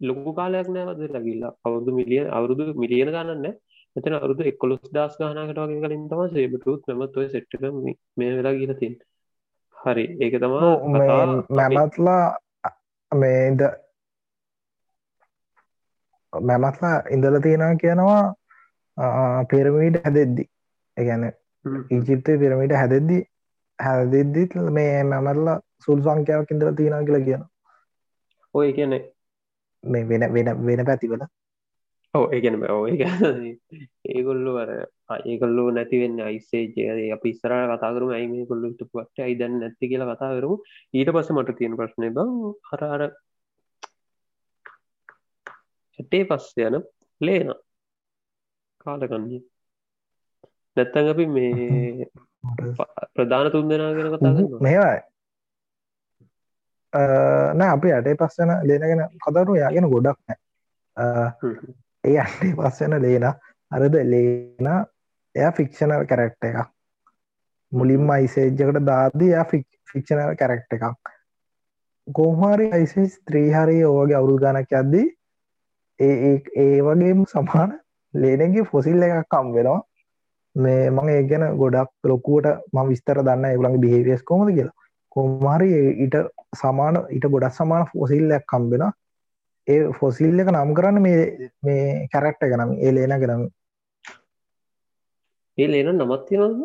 ලොකු කාලයක් නෑවද ලගිල්ලා අවුදු මිලියන අවුරුදු මිලියන ගන්නන්න මෙතන අවුදු එක්කොලොස් දස් ගානකට වගේ කලින් තම සේබටුත් මෙමත් ඔය සෙට්ක මේ වෙලා ගීල තින් හරි ඒක තමා මැමත්ලා මේද මැමත්ලා ඉඳල තියෙනවා කියනවා පෙරමීට හැදෙද්දි. එකැන ඊජිප්තේ පිරමිට හැදෙද්දි හැදෙද්දිත් මේ මැමරලා සුල් සංඛ්‍යාවක් ඉඳල තියෙන කියලා කියන ඔය කියන්නේ මේ වෙන වෙන වෙන පැතිවල. ඕ ඒගැන ඒගොල්ලු අර ඒගොල්ලු නැතිවෙන්න අයිසේජය අපි ඉස්සර කතාකරු ඇයි කොල්ලු තුපට අයිදන්න නැති කියලා කතා කරු ඊට පස්ස මට තියෙන ප්‍රශ්නය බං හරාර හැටේ පස්ස යන ලේන කාලකන්නේ නැත්තන් අපි මේ ප්‍රධාන තුන් දෙනා ගෙන කතා මේවයි. නෑ අපි අටේ පස්සන ලේනගෙන කතරු යාගෙන ගොඩක් නෑ. ඒ අටේ පස්සන ලේන අරද ලේන එය ෆික්ෂනල් කැරක්ට එකක්. මුලින්ම අයිසේජ්ජකට දාදී යා ෆික්ෂනල් කැරක්ට එකක්. කෝහරි අයිසි ස්ත්‍රීහරි ඕගේ අවුරු ගණක් යද්දී ඒ ඒ වගේම සමාන ලේනගේ ෆොසිල් එකක් කම් වෙනවා. මේ මං ඒ ගැන ගොඩක් ලොකුවට ම විස්තර දන්න ඒගුලන්ගේ බිහිවියස් කොමද කියලා. කොමාරි ඊට සමාන ඊට ගොඩක් සමාන ෆොසිල්ලයක් කම්බෙන ඒ ෆොසිල් එක නම් කරන්න මේ මේ කැරක්ට ගනම් ඒ ලේන ගෙනම ඒ ලේන නමත්තිනද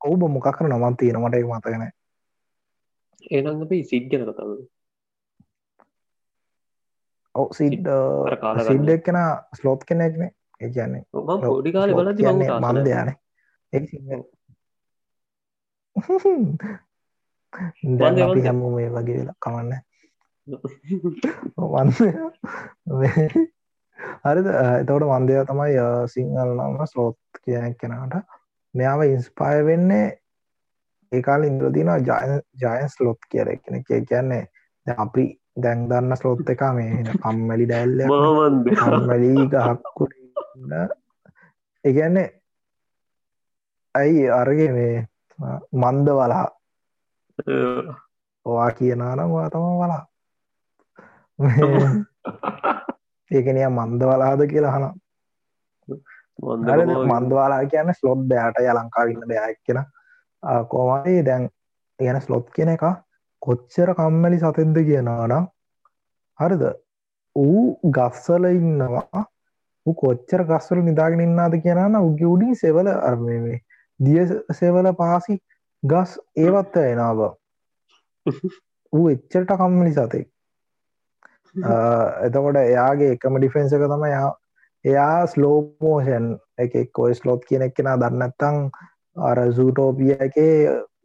ඔවු මොකක්කර නමත් තියෙන මට මතගෙන ඒනඟ සිද්ධන කතම ඔව සිඩ් සිඩ් එක්කෙන ස්ලෝත් කෙනෙක්නේ ඒ කියන්නේ පොඩි කාල බල මන්දයාන දැන් අපි හැම මේ වගේ වෙලා කමන්න. හරිද? එතවට වන්දය තමයි සිංහල් නම ස්ලෝත් කියන කෙනට මෙයාව ඉන්ස්පාය වෙන්නේ ඒකාල ඉන්ද්‍රදින ජයන්ස් ලොත් කියර කෙන කිය කියන්නේ අපි දැන් දන්න ස්ලෝත් එක මේ කම්මැලි ඩැල්ල මැලි ගහක්කුට එකන්නේ ඇයි අරගේ මේ මන්ද වලා ඔවා කියනානවා තම වලා. ඒකනය මන්ද වලාද කියලා හන මන්දවාලා කියන්න ස්ලොබ් බෑට ය ලංකාවන්න දෙයක් කියෙන කෝමයි දැන් ගැන ස්ලොප් කියන එක කොච්චර කම්මැලි සතෙද්ද කියනනම් හරිද? ඌ ගස්සල ඉන්නවා. කොච්චර ගස්සල නිදාගෙන ඉන්නාද කියනන්න උගේ උඩින් සෙවල අර්මේ දිය සෙවල පාසි ගස් ඒවත් එනාව ඌ එච්චරට කම්මලි සතෙක්. එතකොට එයාගේ එකම ඩිෆෙන්න්ස එක තම යා එයා ස්ලෝපෝෂන් එක කොයි ස්ලෝත් කියන එක් කෙනා දන්නත්තං අර සූටෝපිය එක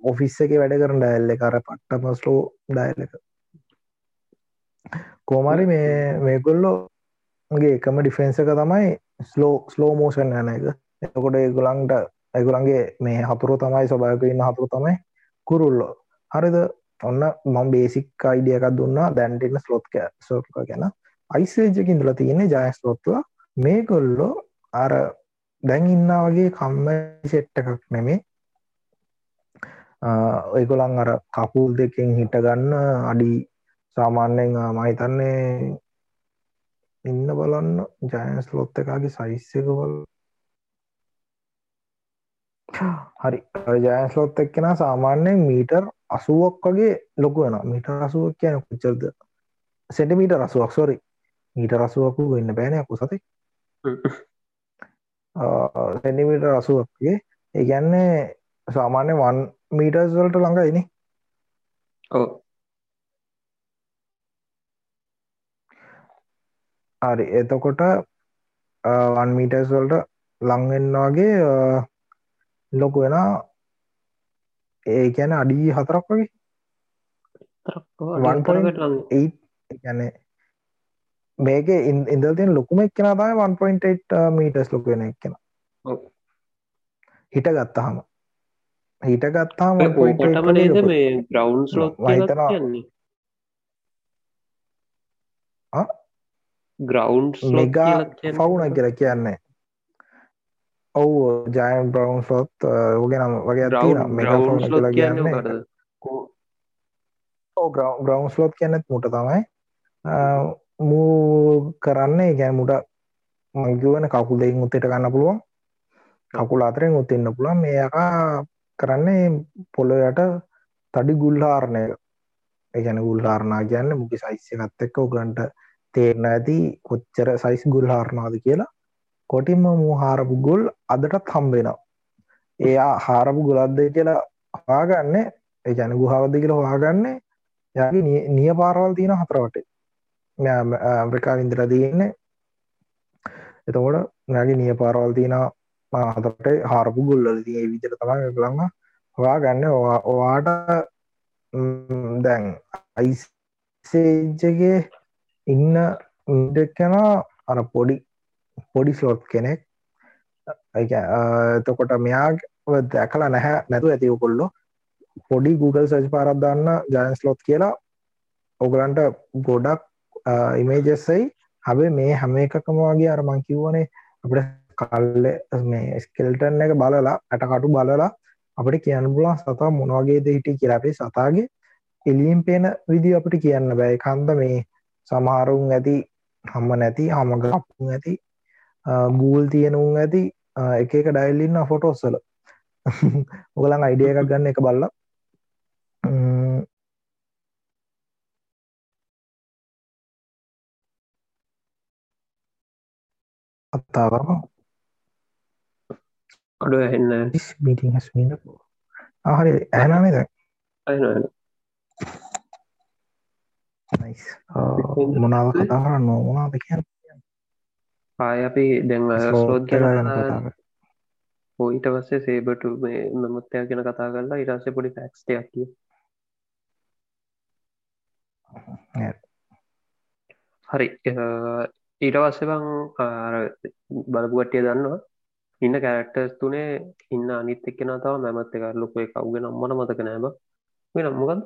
ඔෆිස් එක වැඩ කරන ඩැල්ල කර පට්ටම ස්ලෝ ඩයිල් එක. කෝමරි මේ මේගොල්ලෝගේ එකම ඩිෆෙන්න්ස එක තමයි ස්ලෝ ස්ලෝ මෝෂන් යන එක. එතකොට ඒගොලන්ට ඇගුලන්ගේ මේ හතුරු තමයි ස්වභයක ඉන්න හතුරු තමයි කුරුල්ලෝ. හරිද? ඔන්න මං බේසික් අයිඩියකක් දුන්නා. දැන්ටන්න ස්ලොත්ක සෝක ගැන. අයිසේජකින් දල තියන්නේ ජයස් ලොත්තුව මේ කොල්ලෝ අර දැන් ඉන්න වගේ කම්ම සෙට්ට එකක් නෙමේ ඔයකොළන් අර කකුල් දෙකින් හිටගන්න අඩි සාමාන්‍යයෙන් මහිතන්නේ ඉන්න බලන්න. ජයන්ස් ලොත්ත එකගේ සයිස්සක බල හරි. ජයන්ස් ලොත් එක්කෙන සාමාන්‍යයෙන් මීටර් අසුවක් වගේ ලොකු වෙන මීට රසුවක් කියන කුච්චල්ද සෙටමීට රසුවක් සොරි මීට රසුවකු වෙන්න බෑනයකු සති සෙන්ඩිමීට රසුවක්ගේ ඒගැන්නේ සාමාන්‍ය වන් මීටර්ස් වලට ළඟයිනි ඕ හරි එතකොට වන් මීටර්ස් වලට ලංවෙන්නවාගේ ලොකු වෙන ඒ ගැන අඩි හතරක් වගේ? ගැන මේක ඉන්දල් තියන ලොකුම එක්කෙන තමයි 1.8 මීටස් ලොක වෙන එක්කෙන. හිට ගත්තහම හිට ගත්තාම ඕකටම නේද මේ ග්‍රවන්් ලො කියන්නේ? ග්‍රවන්් මෙගා ෆවුන කියල කියන්නේ ඔවු ජයන් බ්‍රවන්් ෆොත් ඕගෙනම් වගේ ලො කියන්නේ ග්‍රවන්් ලොත් කියන්නෙත් මුට තමයි. මූ කරන්නේ ගැන මුට මංගුවන කකුල් දෙයින් උත්තට ගන්න පුළුවන්. කකුල අතරෙන් උත්තින්න පුළුවන්. මේකා කරන්නේ පොළොයට තඩි ගුල්හාරණය. එකැන ගුල්හාරණා කියන්න මුකි සයිස්්‍යකත් එක්ක උගන්ට තේරණ ඇති කොච්චර සයිස් ගුල් හාරණාද කියලා. කොටින්ම මූ හාරපු ගුල් අදටත් හම්බෙනවා එයා හාරපු ගුලද්ද කියලා හවාගන්න එකැන ගුහාවද කියලා හවාගන්නේ යාගේ නිය පාරවල් තියෙන හතරවට ඇම්්‍රිකා ඉන්දර තියන්නේ. එතකොට නැගේ නිය පාරවල් තියෙන හතරට හාරපු ගුල්ල තිය විදිර තමයි ලඟ හොයා ගන්න ඔවාට දැන් අයිසේජගේ ඉන්න ඉඩක්කෙන අර පොඩි පොඩි ස්ලොට් කෙනෙක්. එතකොට මෙයා දැකලා නැහැ නැතු ඇතිව කොල්ලො පොඩි Google සර්ච් පාරක් දාන්න ජයන්ස් ලොත් කියලා ඔගලන්ට ගොඩක් ඉමේජස්සයි හබේ මේ හැම එකකම වගේ අරමං කිව්වනේ අපට කල්ල මේ ස්කෙල්ටන් එක බලලා ඇටකටු බලලා අපට කියන්න පුලන් සතා මොනවගේද හිටි කියලාපේ සතාගේ එලියම් පේන විදි අපට කියන්න බෑ. කන්ද මේ සමහරුන් ඇති හම්ම නැති හමග අපපු ඇති ගූල් තියෙනුම් ඇති එක එක ඩයිල්ලින්න ෆොටෝස්සල ඔගලන් අයිඩිය එකක් ගන්න එක බල්ල. අත්තාවම අඩු එන්න. මීටිං හස්මින්න ආහරි ඇනනේ දැ මොනාව කතා කරන්න මොනාද කියන්න? ආය අපි දැන් ගැන ඊට පස්සේ සේබටු මේ නමුත්තය ගැන කතා කරලා ඉරස්සේ පොඩි ෆැක්ස්ටයක් කිය හරි. ඊට පස්සේ බං බලපුගටිය දන්නවා ඉන්න කෑරක්ටර්ස් තුනේ ඉන්න අනිත් එක්කෙන තව මැමත් එක ලොක එක අවගෙන අම්මන මතක නෑබ වෙන මොකද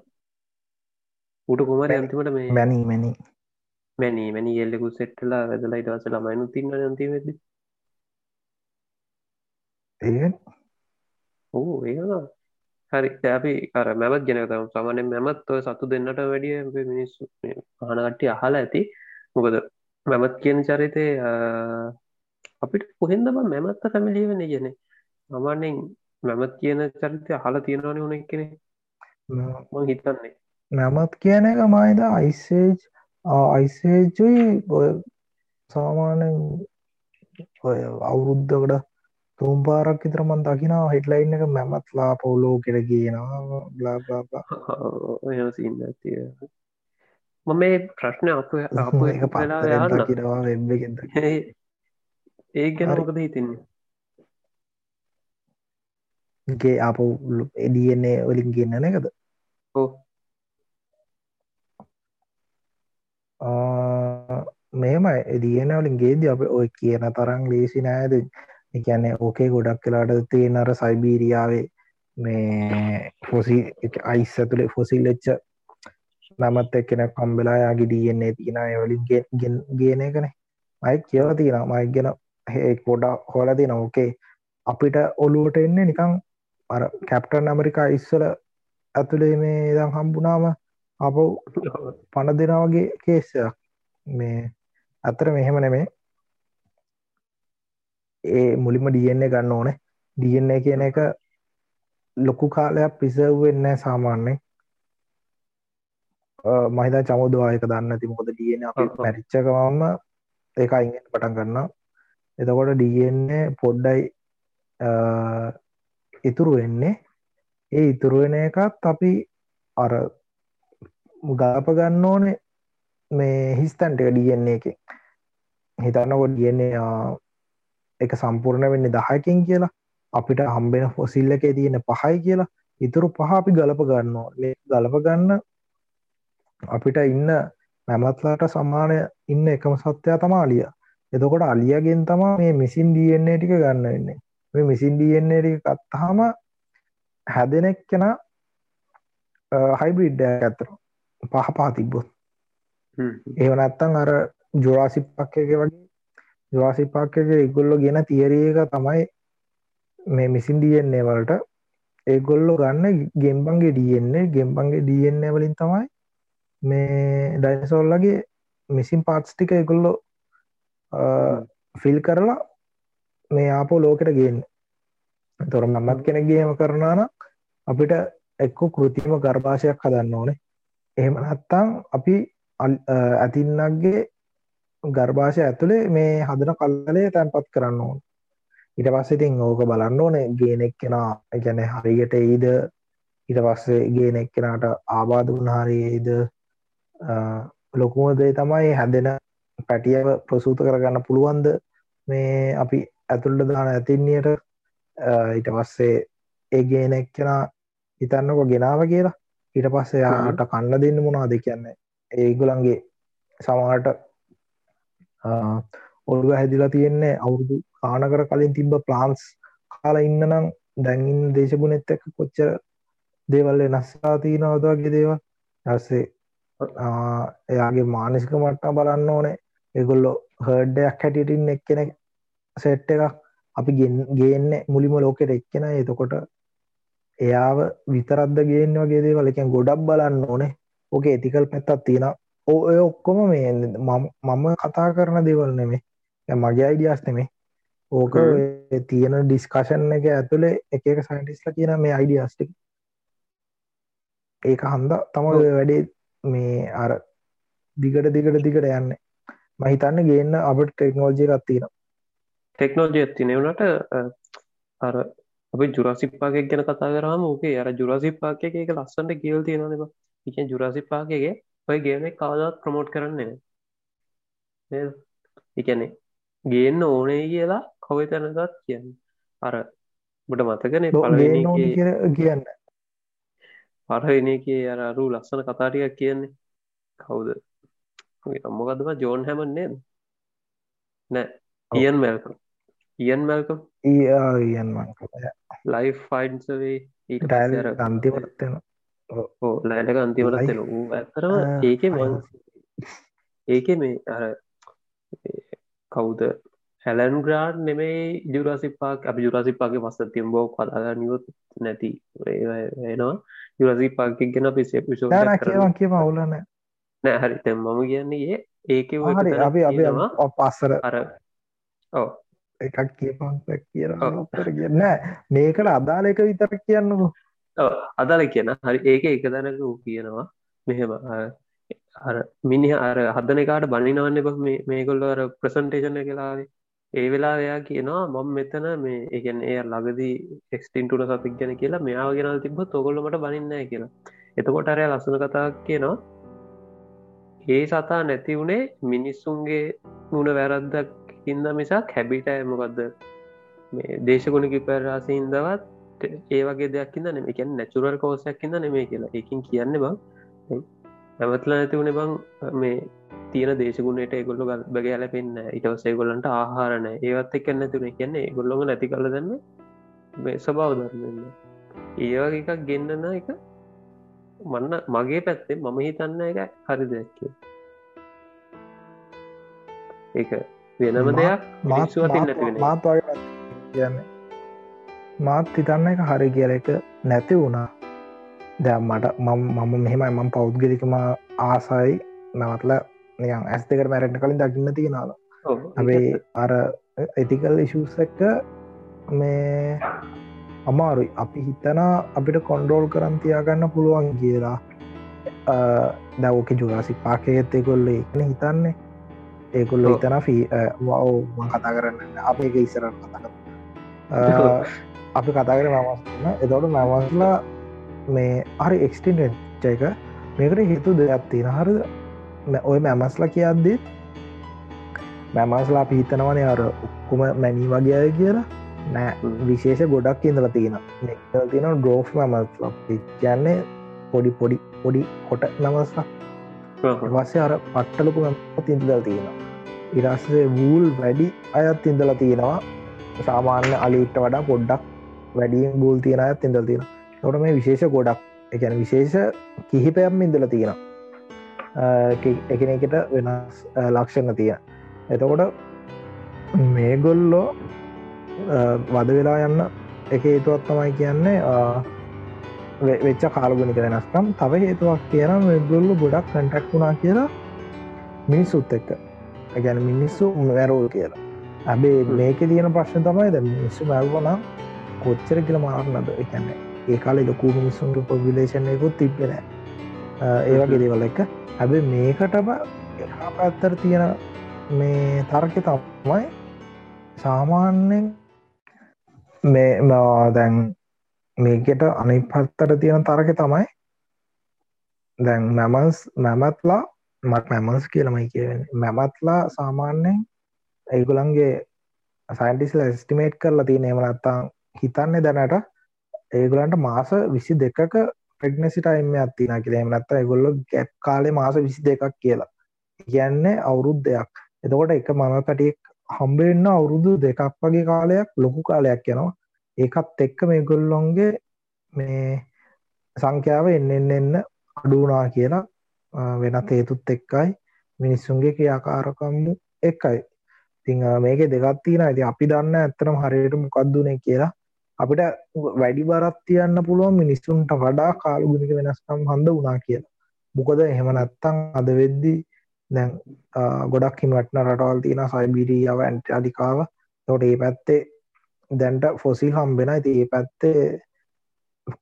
උට කුමර අන්තිමට මේ මැනී මැනී. මැනී මැනි එල්ලෙකු සෙට්ටලා වැදලා ඉටවස ළමයිනු තින්න නතිවෙද ඒ ඕ ඒවා හරි අපි අර මැමත් ගෙනතම සමනෙන් මැමත් ඔය සතු දෙන්නට වැඩිය මිනිස්සු හනකට්ටි අහලා ඇති. මොකද මැමත් කියන චරිතය අපිට කොහෙන්දම මැමත්ත පැමිලිය වෙන කියන මමන්නෙන් මැමත් කියන චරිතය හලා තියෙනවන උන කෙනෙ මං හිතන්නේ. මැමත් කියන එක මයිද අයිසේජ් අයිසේජුයි ඔය සාමානෙන් ඔය අවුරුද්ධකට තුම් පාරක් විතරමන් දකිනා හිටලයින්න එක මැමත්ලා පවුලෝ කෙර කියනවා බ්ලාබා සින්න තිය මම මේ ප්‍රශ්න අප අප එක පලා කිරවා වෙබ් එකෙද ඒ ගැන මොකද හිතන්නේ? ගේ අප එඩන්නේ වලින් ගන්න එකද ඕ මෙම එදියන වලින් ගේද අප ඔය කියන තරම් ලේසි නෑද? එකන්නේ ඕකේ ගොඩක් කලාට තියෙන අර සයිබීරියාවේ මේ ෆොසි අයිස් ඇතුළේ ෆොසිල් එච්ච නමත් එක්කෙන කම්බෙලා යාගේ ඩන්නේ තියෙන වලින් ගේන කනේ මයි කියව තියෙන මයි ගෙන ඒ පොඩ හොලදී නෝකේ අපිට ඔලුවට එන්නේ නිකං අර කැප්ටන් ඇමරිකා ඉස්සල ඇතුළේ මේ දම් හම්බුනාම අප පණ දෙනවගේ කේසයක් මේ අතර මෙහෙම නෙමේ ඒ මුලින්ම ඩියන්නේ ගන්න ඕනේ. ඩියන්නේ කියන එක ලොකු කාලයක් පිසවෙන්න සාමාන්‍යෙන් මහිතා චමුදවායක දන්න ති මොකද ඩියන අප මැරිච්චකවම්ම ඒක අයිගෙන් පටන් ගන්න එතකොට ඩියන්නේ පොඩ්ඩයි ඉතුරු වෙන්නේ. ඒ ඉතුරු වෙන එකත් අපි අර ගාප ගන්න ඕනේ මේ හිස්තන්ට එක ඩියන්නේ එක හිතන්නකොට ඩියන්නේ එක සම්පූර්ණ වෙන්න දහයකින් කියලා. අපිට හම්බෙන ෆොසිල්ල එක තියෙන පහයි කියලා. ඉතුරු පහ අපි ගලප ගන්නවා ගලප ගන්න අපිට ඉන්න මැමත්ලාට සම්මානය ඉන්න එකම සත්‍යයා තමාලිය එතකොට අලියගෙන් තමා මේ මිසින් ඩන්නේ ටික ගන්න වෙන්නේ. මේ මිසින් ඩන්නේ ටික කත්තාම හැදෙනෙක් කෙන හයිබ්‍රිඩ්ඩ ඇතර පහ පා තිබ්බොත්. ඒවනත්තං අර ජුරාසි පක්කක වගේ ජවාසි පාක්කක ඉගොල්ලො ගෙන තියරක තමයි මේ මිසින් ඩන්නේ වලට ඒගොල්ලො ගන්න ගෙම්බන්ගේ ඩන්නේ ගෙම්බන්ගේ ඩන්නේ වලින් තමයි මේ ඩයිනසෝල්ලගේ මිසින් පාට්ස්ටික එගොල්ලො ෆිල් කරලා මේ ආපෝ ලෝකට ගන්න. තොර මමත් කෙනෙක්ගේම කරනාන අපිට එක්කු කෘතිම ගර්භාෂයක් හදන්න ඕනේ. එහෙම නැත්තං අපි ඇතින්නක්ගේ ගර්භාෂය ඇතුළේ මේ හදන කල්ලේ තැන්පත් කරන්න ඕන. ඉට පස්සෙතින් ඕක බලන්න ඕනේ ගේනෙක් කෙනා ගැන හරියට එයිද? ඉට පස්සේ ගේනෙක් කෙනාට ආබාධ වුණහරියේද ලොකුමදේ තමයි හැදෙන පැටියව ප්‍රසූත කරගන්න පුළුවන්ද? මේ අපි ඇතුල්ල දාන ඇතින්නයට ඊට පස්සේ ඒ ගේනෙක් කෙනා හිතන්නකො ගෙනාව කියලා. ඊට පස්සේ යාට කන්න දෙන්න මොනාද කියන්නේ? ඒගුලන්ගේ සමහට ඔළුව හැදිලා තියෙන්නේ අවුරුදු ආනකර කලින් තිබ්බ ප්ලාන්ස් කාලා ඉන්න නම් දැන්ඉන්න දේශගුණෙත් එක්ක කොච්චර දේවල් වෙනස්සා තියනවදගේ දේව ඇස්සේ එයාගේ මානසික මට්ටා බලන්න ඕනේ එගොල්ලො හර්ඩයක් හැටිටින් එක් කෙනෙ සෙට් එකක් අපි ගේන්න මුලිම ලෝකෙට එක්කෙන. එතකොට එයාව විතරද්ද ගේන්න වගේ දේවල්. එකෙන් ගොඩක් බලන්න ඕනේ. ඕක ඇතිකල් පැත්තත් තියෙන ඔය ඔක්කොම මේ මම කතා කරන දේවල් නෙමේ මගේ අයිඩියස් නෙමේ ඕක තියෙන ඩිස්කශන් එක ඇතුළේ එක එක සයින්ටිස්ල කියන මේ අයිඩියස්ටික් ඒක හන්ද තම වැඩේ මේ අර දිගට දිගට දිගට යන්න මහිතන්න ගන්න අපට ටෙක්නෝජය එකත්තින ටෙක්නෝජය ඇතිනවනට අර අපි ජුරසිපාකයක් ගැන කතා කරම ඕකේ අර ජුරසිපාක එක ලස්සන්ට කියල් තියෙනනවා එක ජුරසිපාකගේ ඔය ගේන කවදත් ප්‍රමෝට් කරන්නේ එකනේ ගේන්න ඕනේ කියලා කොවයි තැනගත් කියන්න අර බට මතකනේ කියන්න. පරවෙන එක අර අරු ලස්සන කතාටියක් කියන්නේ. කවුද අම්මකදම ජෝන් හැමන්නේ නෑ ඉයන් මැල්කම් ඉයන් මැල්කම් ඉයන් ලයි ෆයින්සවේ ඊට ටයිල් අන්තිමත්වෙන ඕ ලෑටක අන්තිමට තෙන වූ ඇතරම ඒක මං ඒක මේ අර කවුද? හැලන් ග්‍රාඩ් නෙමේ ජුරසිපාක් අප ජුරසිපාගේ පස්ස තිම්බෝ කලාගනියොත් නැති. වෙනවා ජුරසිපාක් ගෙන පිසේ කියවා කිය අවුලන නෑ හරි. තැම් මම කියන්නේ ඒක හරි. අපි අපි පස්සර. අර ඕ එකක් කියපන් කිය කියන්න. මේකට අදාල එක විතර කියන්නකු. අදාල කියන හරි ඒක එක දැනක වූ කියනවා. මෙහෙම අර මිනි අර හදන එකාට බනිනවන්න බ මේගොල්ල අර ප්‍රසන්ටේෂන කලාවේ ඒ වෙලා එයා කියනවා මම මෙතන මේ එකන් එය ලගදී එක්ස්ටින්ටුන සතික් ගැන කියලා මෙයාව ගෙනල් තිබ තොගොල්ලමට බනින්නෑ කියලා. එතකොට අරය ලස්සන කතාක් කියනවා ඒ සතා නැති වුණේ මිනිස්සුන්ගේ මුණ වැරද්දක් හින්ද මිසක් හැබිට ඇමකක්ද මේ දේශගුණ කිපරාසින්දවත් ඒ වගේ දෙයක් ද නෙම එකන් නැචුරල් කෝසයක් ඉද නෙමේ කියලා. එකින් කියන්න බං. ඇමත්ල නැති වුණ බං මේ තියෙන දේශගුණට ගොල්ල බැගෑල පෙන්න්න ඉටවසේ ගොල්ලන්ට ආහාරණ ඒවත් එක් නැතින කියන්නේ ගොල්ලොම නැති කල දන්න මේ ස්වභාව ධරන්න ඒවගේ එකක් ගෙන්න්නන එක මන්න මගේ පැත්තේ මම හිතන්න එක හරි දෙයක්ක ඒක වෙනම දෙයක් මාත් කියන්න මාත් හිතන්න එක හරි කියල එක නැති වුණා. දැ මට මම මෙහෙමයි මම පෞද්ගලිකම ආසයි. නවත්ල නියන් ඇස් දෙකට මැරෙන්ට කලින් දකින්න තියෙනලා හැබයි අර එතිකල් ඉශස් එක්ක මේ අමාරුයි. අපි හිතන අපිට කොන්ඩෝල් කරන් තියාගන්න පුළුවන් කියලා. දැවක ජුරාසි පාකයත් එකොල්ල එකන හිතන්නේ. ඒකොල්ල. හිතන ෆී වෝ කතා කරන්න අප එක ඉස්සර කතා අපි කතා කර මමස්න්න එතවට මමස්ලා මේ හරි එක්ස්ටෙන්ට් එක. මේකට හේතු දෙයක් තියෙන හරිද? මැ- ඔය මැමස්ලා කියද්දී මැමස්ලා පිහිතනවන අර ඔක්කුම මැනී වගේ කියලා නෑ. විශේෂ ගොඩක් ඉඳල තියෙන තියෙන ඩෝෆ් මැමස්ලා කියන්නේ පොඩි පොඩි පොඩි කොට නමස්ලා වස්සේ අර පට්ටලකු තින්දල් තියෙනවා. ඉරස්සේ වූල් වැඩි අයත් ඉඳල තියෙනවා. සාමාන්‍ය අලිට වඩා පොඩ්ඩක් වැඩියෙන් බූල් තියෙන අයත් ඉඳල් තියෙන තොට මේ විශේෂ ගොඩක් එකන විශේෂ කිහිපයම් ඉඳල තියෙන එකනෙකට වෙනස් ලක්ෂණ තියෙන එතකොට මේගොල්ලෝ වද වෙලා යන්න එක හේතුවත් තමයි කියන්නේ වෙච්ච කාලගුණික වෙනස්කම් තව හේතුවක් කියන ගොල්ලු ගොඩක් කටක් වුණා කියලා මිනිස්සුත් එක්ක. ගැන මිනිස්සු වැරෝල් කියලා. ඇබේ මේක තියෙන ප්‍රශ්න තමයි ද මිනිස්සු මැල්වනම් කොච්චර කියල මාරනද එකන්නේ ඒ කාලෙ ලොකු මිනිස්සුන්ට පොබිලේෂන්යකුත් තිබෙන ඒවගේ දේවල එක හැබ මේකටම එහා පැත්තර තියෙන මේ තර්ක තමයි සාමාන්‍යෙන් මේ මා දැන් මේකට අනි පත්තට තියෙන තරක තමයි දැන් මැමස් මැමත්ලා මත් මැමස් කියලමයි කියවෙන මැමත්ලා සාමාන්‍යයෙන් ඒගුලන්ගේ සයින්ටිස්ල ස්ටිමේට් කරලා තියෙන එමනත්තා හිතන්නේ දැනට ඒගුලන්ට මාස විසි දෙකක ප්‍රග්නසිටයිම අත්තින කියලම නත්ත ගොල්ල ගැප් කාලේ මාස විසි දෙකක් කියලා. කියන්නේ අවුරුද් දෙයක් එතකොට එක මම පැටියෙක් හම්බෙන්න්න අවුරුදු දෙකක් වගේ කාලයක් ලොකු කාලයක් යනවා. ඒකත් එක්ක මේ ගොල්ලොන්ගේ මේ සංඛ්‍යාව එන්න එන්න එන්න අඩුනා කියලා ආ, වෙනත් හේතුත් එක්කයි. මිනිස්සුන්ගේ ක්‍රියාකාරකම්මු එක්කයි. තිං මේක දෙගත් තියෙන ඇති අපි දන්න ඇත්තනම් හරියට මොකක්දුනේ කියලා. අපිට වැඩි බරත් තියන්න පුළුවන් මිනිස්සුන්ට වඩා කාලගුණික වෙනස්කම් හඳ වනා කියලා. මොකද එහෙම නැත්තං අද වෙද්දි දැන් ආ, ගොඩක් හිමටන රටවල් තියෙන සයිබිරියාව ඇන්ට අධිකාව තොට ඒ පැත්තේ දැන්ට ෆොසිල් හම්බෙන ඇති ඒ පැත්තේ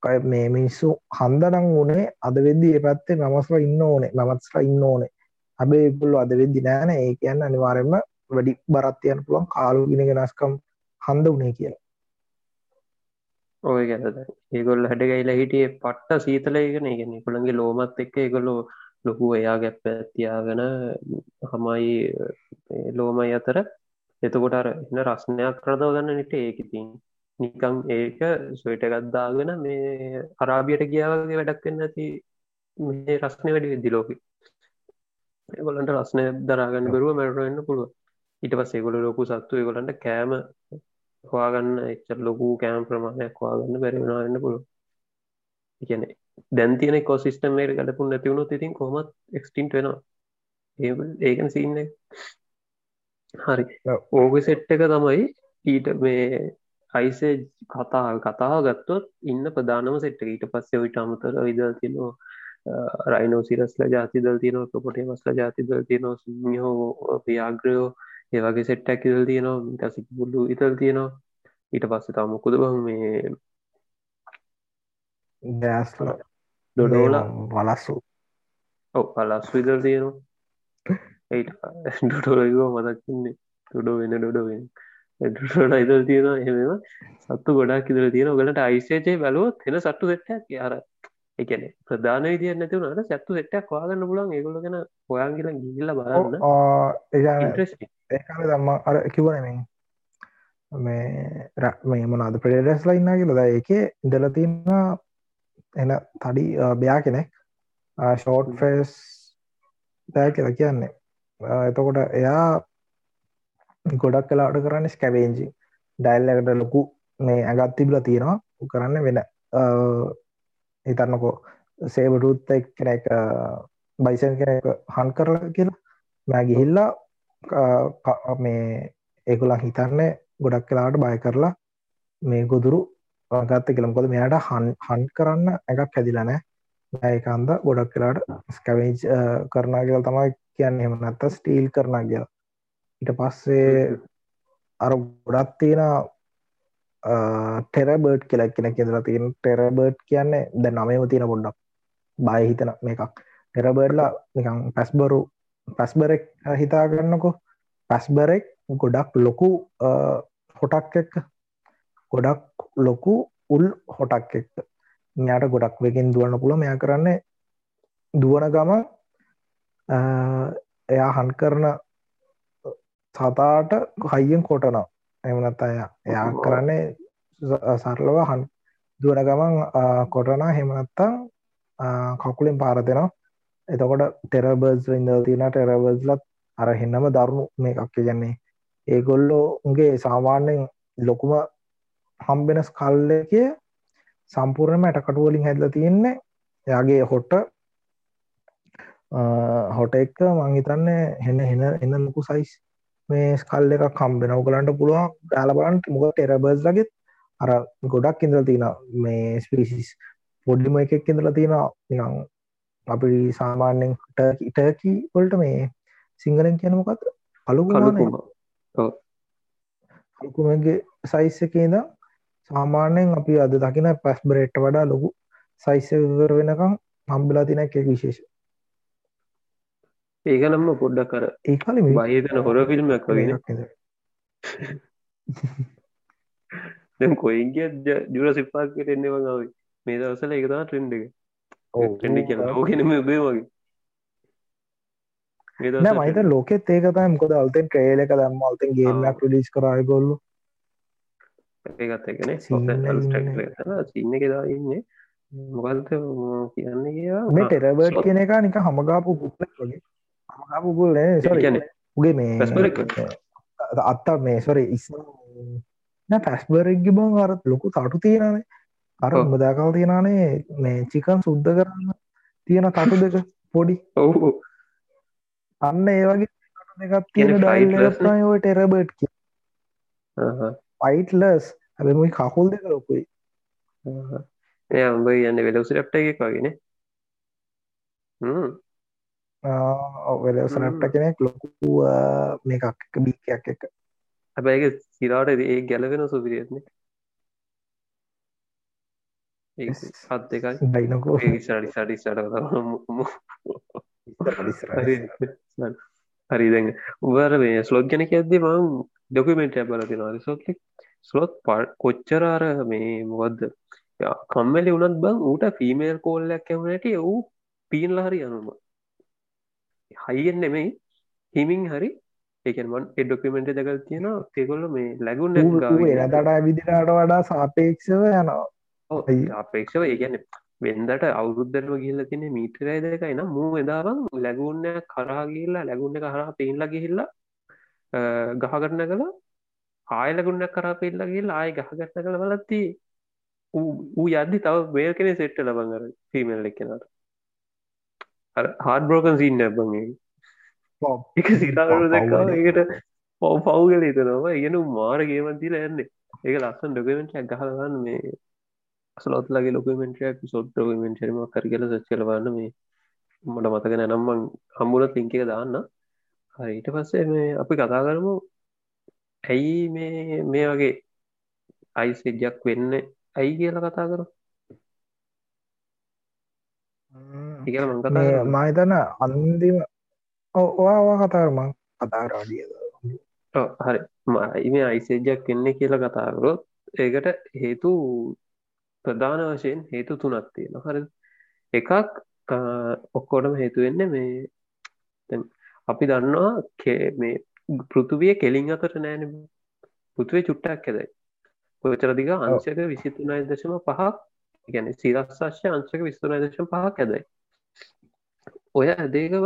කය- මේ මිනිස්සු හන්දනං වනේ අද වෙද්දි ඒ පැත්තේ මමස්ල ඉන්න ඕනේ. මමත්ස්ලා ඉන්න ඕනේ. හැබේ පුල්ල අද වෙද්දි නෑන ඒ කියන්න අනිවාරෙන්ම වැඩි බරත්යන පුළුවන්. කාලුගෙන ගෙනස්කම් හන්ද වනේ කියලා. ඔය ගැනද ඒගොල්ල හැඩගයිලා හිටිය පට්ට සීතලයගෙන ගෙන කොළන්ගේ ලෝමත් එක්ක ඒගොල්ලු ලොකු එයා ගැප්ප ඇතියාගෙන හමයි ඒ ලෝමයි අතර. එතකොට අර එන්න රස්නයක් කරදව ගන්න නිට ඒකඉතින් නිකං ඒක සොයිට ගත්දාගෙන මේ අරාබියට ගියාවගේ වැඩක්වෙන්න ඇති මේ රස්නය වැඩි වෙද්දි ලෝක. ඒගොලන්ට රස්නය දරාගන්න බරුව මැරෙන්න්න පුළුව ඊට පස්සේ ගොල ලොකු සත්තු ඒගොලන්ට කෑම හවාගන්න එච්චර ලොකු කෑම් ප්‍රමාණයක් හවාගන්න බැරිවෙනන්න පුළුව කියන දැන් තියන කොසිස්ටම් මේ ගලපුන් නැතිවුණු ඉතින් කොමත් එක්ස්ටින්ට වෙනවා. ඒ ඒකන සින්න හරි. ඕග සෙට් එක තමයි ඊට මේ අයිසේ කතා කතාව ගත්තොත් ඉන්න ප්‍රධානම සෙට්ට ඊට පස්සේ ඔයිට අමතර විදල් තියනවා රයිනෝ සිරස්ල ජාතිදල් තියනෝ ප්‍රපොටේ මස්ල ජාතිදල් තියනෝ සිංහෝ පියාග්‍රයෝ ඒවගේ සෙට්ටක් ඉදල් තියනවා මිටසික පුල්ලු ඉතල් තියනවා. ඊට පස්සේ තමුකුද බං මේ ගෑස්ල ඩොඩෝල වලස්සු ඔව පලස් විදල් තියනවා. ඒට ඩොටෝලගෝ මදක්න්නේ වෙන ඩොඩෝ වෙන. ඩොට ඉදල් තියෙනවා එහෙම සත්තු ගොඩක් ඉදර තියෙන ගලට අයිසේජය බැලුවත් හෙන සට්ටු සෙට්ටක් අර එකන ප්‍රධාන විදිිය නැතිවනට සැත්තු සෙට්ටක් වාගන්න පුලන් ඒගොල ගැන හොයන් කියලා ගිල්ල බලන්න. ඒකාල දම්ම අර කිවනෙමින් මේ ර- මේ මොනාද ප්‍රඩේටස් ලයින්න කියලද එක ඉදල තින්න එන තඩි බයා කෙනෙක්. ෂෝට් ෆේස් දෑ කියලා කියන්නේ. එතකොට එයා ගොඩක් කලාට කරන්න ස්කැවේජි ඩයිල්ලකට ලොකු මේ ඇගත් තිබල තියෙනවා. කරන්න වෙන. හිතන්නකෝ. සේබටුත් කෙනෙක් බයිසන් කෙනෙක් හන්කරල කියලා මෑ ගිහිල්ලා මේ ඒකුලා හිතන්න ගොඩක් කලාට බය කරලා මේ ගොදුරු ගත්ත කියලම්කොද මෙයාට හන් හන්් කරන්න එකක් හැදිලනෑ ඒකන්ද ගොඩක් කලාට ස්කවේජ් කරනා කියල තමයි කියන්න. එම නැත්ත ස්ටීල් කරනා කියලා. ඊට පස්සේ අර ගොඩත් තියෙන ටෙරබර්ඩ් කියලා කෙන කියදලා තියෙන ටෙරබර්ඩ් කියන්නේ ද නමයම තියෙන පොඩ්ඩක් බය හිතන මේකක්. ටෙරබර්ඩ්ලා නිකං පැස්බරු පැස්බරෙක් හිතාගන්නකො. පැස්බරෙක් ගොඩක් ලොකු හොටක් එක්ක ගොඩක් ලොකු උල් හොටක් එක්ක. මෙයාට ගොඩක් වෙකින් දුවන්න පුළ මෙයා කරන්නේ දුවන ගම එයා හන් කරන සතාට හයියෙන් කොටනවා. එමනත් අය එයා කරන්නේ සරලව හන් දුවන ගමන් කොටනා හෙමනත්තං කකුලින් පාරතෙනවා එතකොට ටෙරබර්ස් ඉඳ තින ටෙරබර්ස්ලත් අර හෙන්නම දරුණු මේ එකක් කියන්නේ. ඒගොල්ලෝ උගේ සාමාන්‍යෙන් ලොකුම හම්බෙන ස්කල්ලක සම්පූර්ණම ඇටකටුවලින් හැදල තියෙන්නේ යාගේ හොට්ට හොට එක්ක මංහිතන්න හෙන්න හෙන එන්න මුකු සයිස් මේ ස්කල් එකක් කම්බෙන ඔගලන්ට පුළුවන් ඩාලබලන්ට මොක ටෙරබර්ස් ලගෙත් අර ගොඩක් ඉඳල තියෙන මේ ස්පිසිස් පොඩ්ඩිම එකක් ඉඳල තියෙන නිකං අපි සාමාන්‍යෙන් ඉටකි වලට මේ සිංහලෙන් කියනමකත් අලුකුමගේ සයිස් එකේද සාමාන්‍යයෙන් අපි අද දකින පැස් බරෙට්ට වඩා ලොකු සයිසවර වෙනකම් හම්බලා තින එක විශේෂ. ඒක නම්ම පොඩ්ඩක් කර ඒ කල බයතන හොර ෆිල්ම්ක් වගෙන දැම් කොයින්ගේ ජුර සිපාකට එන්නේ වගාව මේ දවසල එකතා ට්‍රෙන්ඩ එක. ටෙන්ඩි කිය ලෝකනම බේ වගේ. මයිත ලෝකෙත් ඒකතයි මොකද අල්තෙන් ට්‍රේල එක දම්ම අල්තෙන් ගේමක් ලිස් කරයි ගොල්ලු ඒකත් එකන සින්න එකෙදා ඉන්න. මොකල්ත කියන්න කියා මේ ටෙරබර්ට් කියන එක නික හමගාපු පුලගේ හමගාපු පුල් උගේ මේ අත්තා මේ සොර ඉස් පැස්බරෙක්ගි බං අරත් ලොකු තටු තියෙනනේ අර උඹදාකල් තියෙනනේ මේ චිකන් සුද්ධ කරන්න තියෙන තටු දෙක පොඩි. ඔහු අන්න ඒවගේ දෙකත් තියෙන ඩයිල් ටෙරබර්ට් කිය පයිට්ලස් හැබැමයි කකුල් දෙක ලොකුයි. එය උඹ යන්න වෙලවසි රප්ට එකක් වගෙන වෙලවස රට්ට කෙනෙක් ලොකු මේකක් බීකයක් එක හැබැයි සිරාට ඒ ගැලවෙන සුපිරියත්න හත් දෙකයි ඩයිනකෝ සඩි සඩි සඩ හරි දැන්. උබර මේ ස්ලොග් ගැන ඇද්දේ මං ඩොකුමෙන්ට් බල තිනවා සෝකෙක් ස්ලොත් ප කොච්චරාර මේ මොකක්ද කම්මලි වනත් බං ඌට ෆීමේල් කෝල්ලයක් ඇවනට වූ පීන්ල හරි යනුම හයිෙන් නෙමෙයි හිමින් හරි. ඒකන්වන් එඩොකමෙන්ට දකල් තියෙන තෙකොල්ල මේ ලැගුන්න එනතට විදිරට වඩා සාපේක්ෂව යනවා. අපේක්ෂව ඒගැන වෙන්දට අවුරුද්ධරම ගිල්ල තින මීටරයි දෙකයි නම් මූ එදාවන් ලැගුන්න කරා ගිල්ලා ලැගුන්න කරා පේන්ල ගිහිල්ලා ගහගටන කලා ආයලගුන්න කරා පෙල්ලගේ ආය ගහගත්ත කළ බලත්ති ඌ යද්දි තව වේල් කෙනෙ සෙට්ට ලබංගර ෆිමල් එක්කෙනට හාඩ බ්‍රෝකන් සින්න ඇබගේ එක සිතාරු දැක්කා ඒකට පව් පව්ගල තනවා ඉගෙන මාර ගේමන්තිල ඇන්න ඒක ලස්සන් ඩොකමෙන්ට් ගහලගන්න මේ සලොත්ලගේ ලොකමෙන්ටයක් සොට් ඩොකමෙන්ටරම කර කියල සච් කලවන්න මේ. මට මතගෙන නම්මන් හම්බුලත් ඉංක දාන්න. හරිට පස්සේ මේ අපි කතා කරමු ඇයි මේ මේ වගේ අයිසිජයක් වෙන්න? ඇයි කියලා කතා කරු මං මහිතන අන්දිම ඔවා කතාරම කතාරාඩිය හරි. මයිම අයිසේජයක් වෙන්නේ කියලා කතාකරොත් ඒකට හේතු ප්‍රධාන වශයෙන් හේතු තුනක් තියෙන හරි එකක් ඔක්කෝටම හේතුවෙන්න මේ අපි දන්නවා මේ පෘතුවිය කෙලින් අතට නෑන. පුතුවේ චුට්ටක් ඇදයි. පොචරදික අංශක විසිතුනයි දශම පහක්. ගැන සිරස්සශ්‍ය අංශක විස්තුනයි දශම පහක් ඇදයි. ඔය ඇදේකව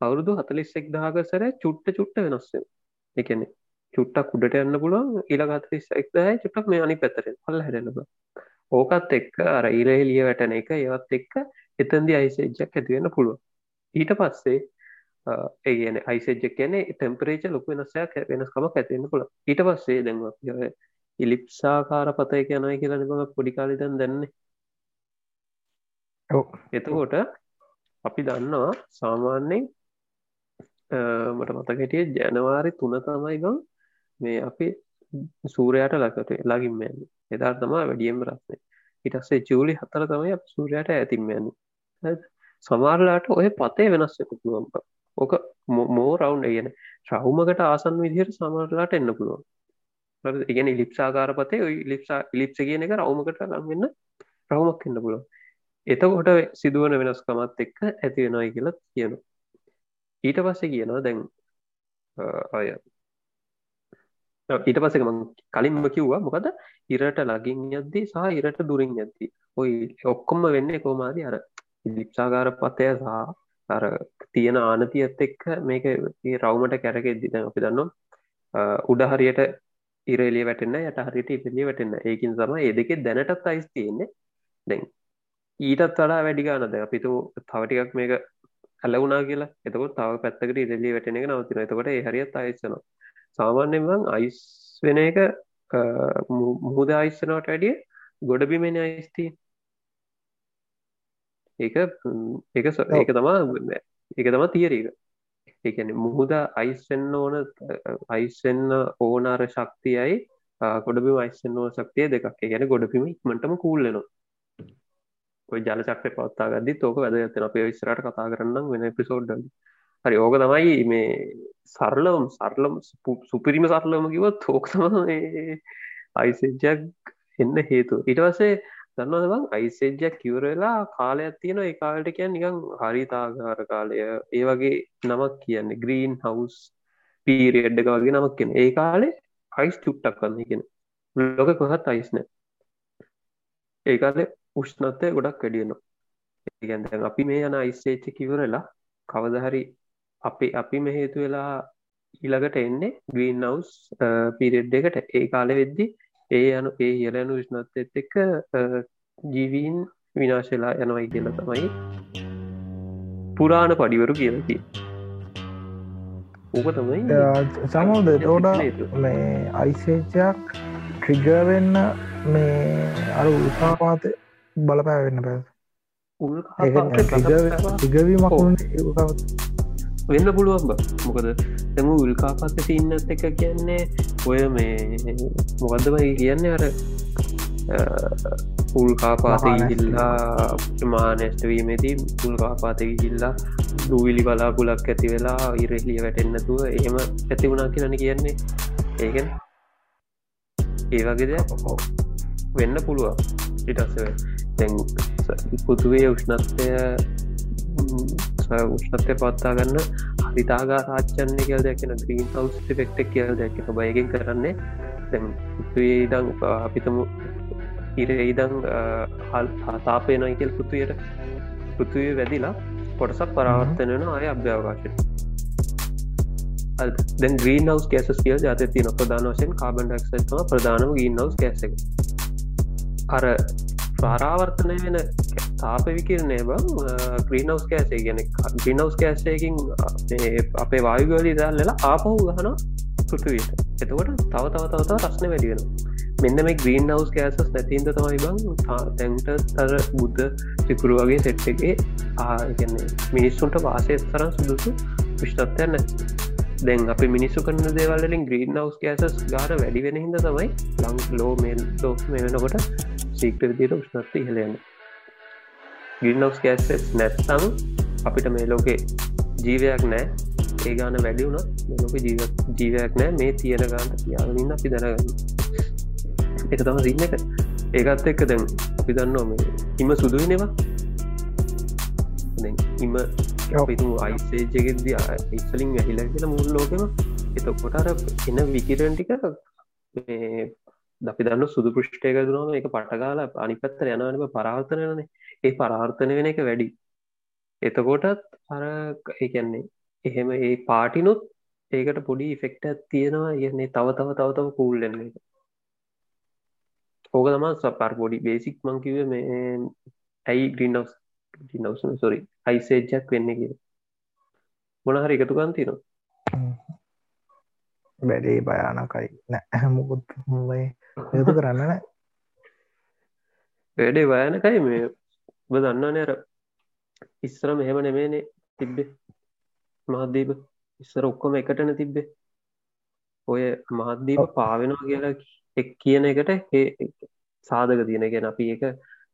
අවුරුදු හතලිස්සෙක් දාගසර චුට්ට චුට්ට වෙනස්සේ එකනෙ චුට්ටක් උඩට යන්න පුළුවන් ඉලගතරිස් එක්දයි චුට්ටක් මේ අනි පැතරෙන් හල්ල හැරෙනබ ඕකත් එක්ක අර ඉරහෙලිය වැටන එක ඒවත් එක්ක එතන්දි අයිසේජ්ජක් ඇතිවෙන්න පුළුව ඊට පස්සේ ඒගන අයිසෙජ්ජ කියන්නේ ටෙම්පරේච ලොක වෙනසයක් වෙනස්කමක් ඇතිවෙන්න පුළ ඊට පස්සේ දැන්ව ඉලිප්සාකාර පතය කියනයි කියලා නිබඟ පොඩිකාලිදන් දැන්නේ. එතකොට අපි දන්නවා සාමාන්‍යෙන් මට මතකටිය ජනවාරි තුන තමයි ගම් මේ අපි සූරයට ලකට ලගින්මයන්න එදා තමා වැඩියම් රස්නේ. ඉටස්සේ ජූලි හතර තමයි සූරයට ඇතින්මයන්න සමාරලාට ඔය පතේ වෙනස්සක පුළුවන්ප ඕක මෝ රවන්් කියන ශ්‍රව්මකට ආසන් විදිහයට සමරලාට එන්න පුළුවන්. ඉගෙන ලිප්සාකාර පතේ ලිප්සා ලිප්ස කියන එක රවමකට ලම්වෙන්න රවමක් එන්න පුළුවන්. එතකොට සිදුවන වෙනස්කමත් එක්ක ඇති වෙනයි කියලා කියනු ඊට පස්සේ කියනවා දැන් අය. ඊට පස්සක මං කලින්ම කිව්වා මොකද? ඉරට ලගින් යද්දී සහ ඉරට දුරින් යද්දී. ඔයි ඔක්කොම වෙන්නේ කෝමාද අර ලිප්සාකාර පතය සහ අර තියෙන ආනතියත් එක්ක මේක රවමට කැරගෙද්දි දැන් අපි දන්නවා උඩ හරියට ඉරෙලිය වැටෙන්න යට හරියට ඉපෙලිය වැටෙන්න ඒකින් සම ඒ දෙකේ දැනටත් අයිස් තියෙන්නේ. දැන් ඊටත් වඩා වැඩි ගානද අපිතු තවටිකක් මේක ඇලවුනා කියලා. එතකොට තව පැත්තකට ඉරෙලිය වැටෙන එක නවතින එතකොට ඒ හරියත් අයිස්සනවා සාමාන්‍යයෙන් අයිස් වෙන එක මුහුද අයිස්සනවට වැඩිය ගොඩබිමෙන අයිස්ති ඒක ඒක ඒක තමා ඒක තම තියරීක ඒන මුහුද අයිස්වෙන්න ඕන අයිස්වෙන්න ඕනාර ශක්තියයි ගොඩබිම අයිස්සන්න ඕන ශක්තිය දෙකක්. ගැන ගොඩබිම ඉක්මටම කූල්ලනවා ඔය ජල චක්‍රය පවත්තා ගදදි තෝක වැදගත්තන අපේ විස්රට කතා කරන්න වෙන පිසෝඩ්ඩ හරි ඕක තමයි මේ සරලම් සරලම් සුපිරිම සරලම කිවත් තෝක්තම අයිසෙජ්ජක් එන්න හේතු ඉටවසේ දන්නවද බං අයිසෙජ්ජක් කිවරවෙලා කාලයක් තියෙන ඒ කාලට කියන් නිකං හරිතාගාර කාලය. ඒ වගේ නමක් කියන්නේ. ග්‍රීන් හවස් පීරියඩ්ඩක වගේ නමක් කියෙන ඒ කාලේ අයිස් චුට්ටක් වන්න කියෙන. ලොක කොහත් අයිස්න ඒ කාලේ උෂ්නත්වය ගොඩක් වැඩියනවා ඒගැන්දැන් අපි මේ යන අයිස්සේච්ච කිවරලා කවදහරි අපි අපි මෙහේතු වෙලා ඊළඟට එන්නේ ග්‍රීන් නවස් පිරිඩ් එකට. ඒ කාල වෙද්දි ඒ යනු ඒ ඉහලයනු විශ්නත්ත් එක්ක ජීවීන් විනාශලා යනවයි කියල තමයි පුරාණ පඩිවරු කියලති ඕක තමයි සමෝද තෝඩ මේ අයිසේචයක් ට්‍රිගවෙන්න මේ අර උත්සාපාත බලපෑ වෙන්න පැ ටිගවීමක් වෙන්න පුළුවන් මොකද තම උල්කාපත්ත ඉන්නත් එක කියන්නේ ඔය මේ මොකදමයි කියන්නේ අර උල්කාපාත ඉල්ලා මානැස්ටවීමේදී උල්කාපාතක ඉල්ලා දූවිලි බලාපුලක් ඇති වෙලා ඉරෙලිය වැටෙන්න්නතුව එහෙම ඇති වුණා කියලන කියන්නේ. ඒකෙන් ඒ වගේ දෙයක් වෙන්න පුළුවන්. ඉටස්ස තැන් පුතුවේ උෂ්ණත්වය උෂ්ණත්ය පත්තා ගන්න හරිතාගා රාච්චන්න කියල් දැක්ෙන ග්‍රීන් හවස් ෆෙක්ටක් කියල් දැක්ක බයගෙන් කරන්නේ දැන් ඉදං අපිතමු ඉර ඉදං හල් තාපය නොයිකල් පුතුයට පෘතුවේ වැදිලා කොටසක් පරාවර්තනයන අය අභ්‍යාවකාශය දැන් ග්‍රීන් හවස් කෑසස් කියල් ජාත තින ප්‍රධාන වශයෙන් කාබන් ඩක්සම ප්‍රධානම ගීන් හවස් කෑසක අර ප්‍රාරාවර්තනය වෙන තාප විකිරණය බං ග්‍රීනවස් කෑසේ ගැන ග්‍රීනවස් කෑසයකින් අපේ වායුගලි දල්ලලා ආපහු ගහන පෘතුවීට එතකොට තව තව තවත රස්න වැඩියෙන මෙන්න මේ ග්‍රීන් හවස් කෑසස් නැතින්ද තමයි බං තැන්ට තර බුද්ධ සිකුරු වගේ සෙට්ගේ ආගන්නේ මිනිස්සුන්ට වාසය තරම් සුදුසු විෂ්ටත්වය නැ. දැන් අපි මිනිස්සු කන්න දේවල්ලින් ග්‍රීන් හවස් කෑසස් ගාන වැඩි වෙන හිද තමයි ලං ලෝ මේල් ලෝ මේ වෙනකොට සීක්‍ර විදියට උෂ්නත්ති ඉහලයන්න ගින්නවස් කෑස් නැත්තං අපිට මේ ලෝකේ ජීවයක් නෑ. ඒ ගාන වැඩි වුණත් ලෝක ජීව ජීවයක් නෑ. මේ තියෙන ගාන්ට යාගන්න අපි දැනගන්න. එක තම සින්න එක. ඒකත් එක්ක දැන් අපි දන්නවා ඉම සුදුවනවා ඉම පිතු අයිසේජගෙද ඉස්සලින් ඇහිල කියලා මුල් ලෝකම. එතකොට අර එන්න විකිරන්ටික අපි දන්න සුදු පෘෂ්ටයක දුනම එක පටකාල අනිපත්තර යනවනම පරාවර්තනයන ඒ පරාර්ථන වෙන එක වැඩි. එතකොටත් අර ඒකන්නේ එහෙම ඒ පාටිනුත් ඒකට පොඩි ෆෙක්ට තියෙනවා. කියන්නේ තව තව තව තව කූල්ලන්න එක. ඕක තම සපර් පොඩි බේසික් මංකිව මේ ඇයි ග්‍රීනස් නවස සොරි අයිසේජ්ජක් වෙන්න කිය මොනහරි එකතු ගන්තිනවා වැඩේ භයානකයි. නෑ. මුකුත් මේ යුතු කරන්න නෑ. වැඩේ වයනකයි මේ? ඔබ දන්නා නෑර ඉස්සර මෙහෙම නෙමේනේ තිබ්බේ. මහදීප ඉස්සර ඔක්කොම එකටන තිබ්බේ. ඔය මහද්දීප පාවෙනවා කියලා එක් කියන එකට සාධක තියෙන. ගෙන අපි එක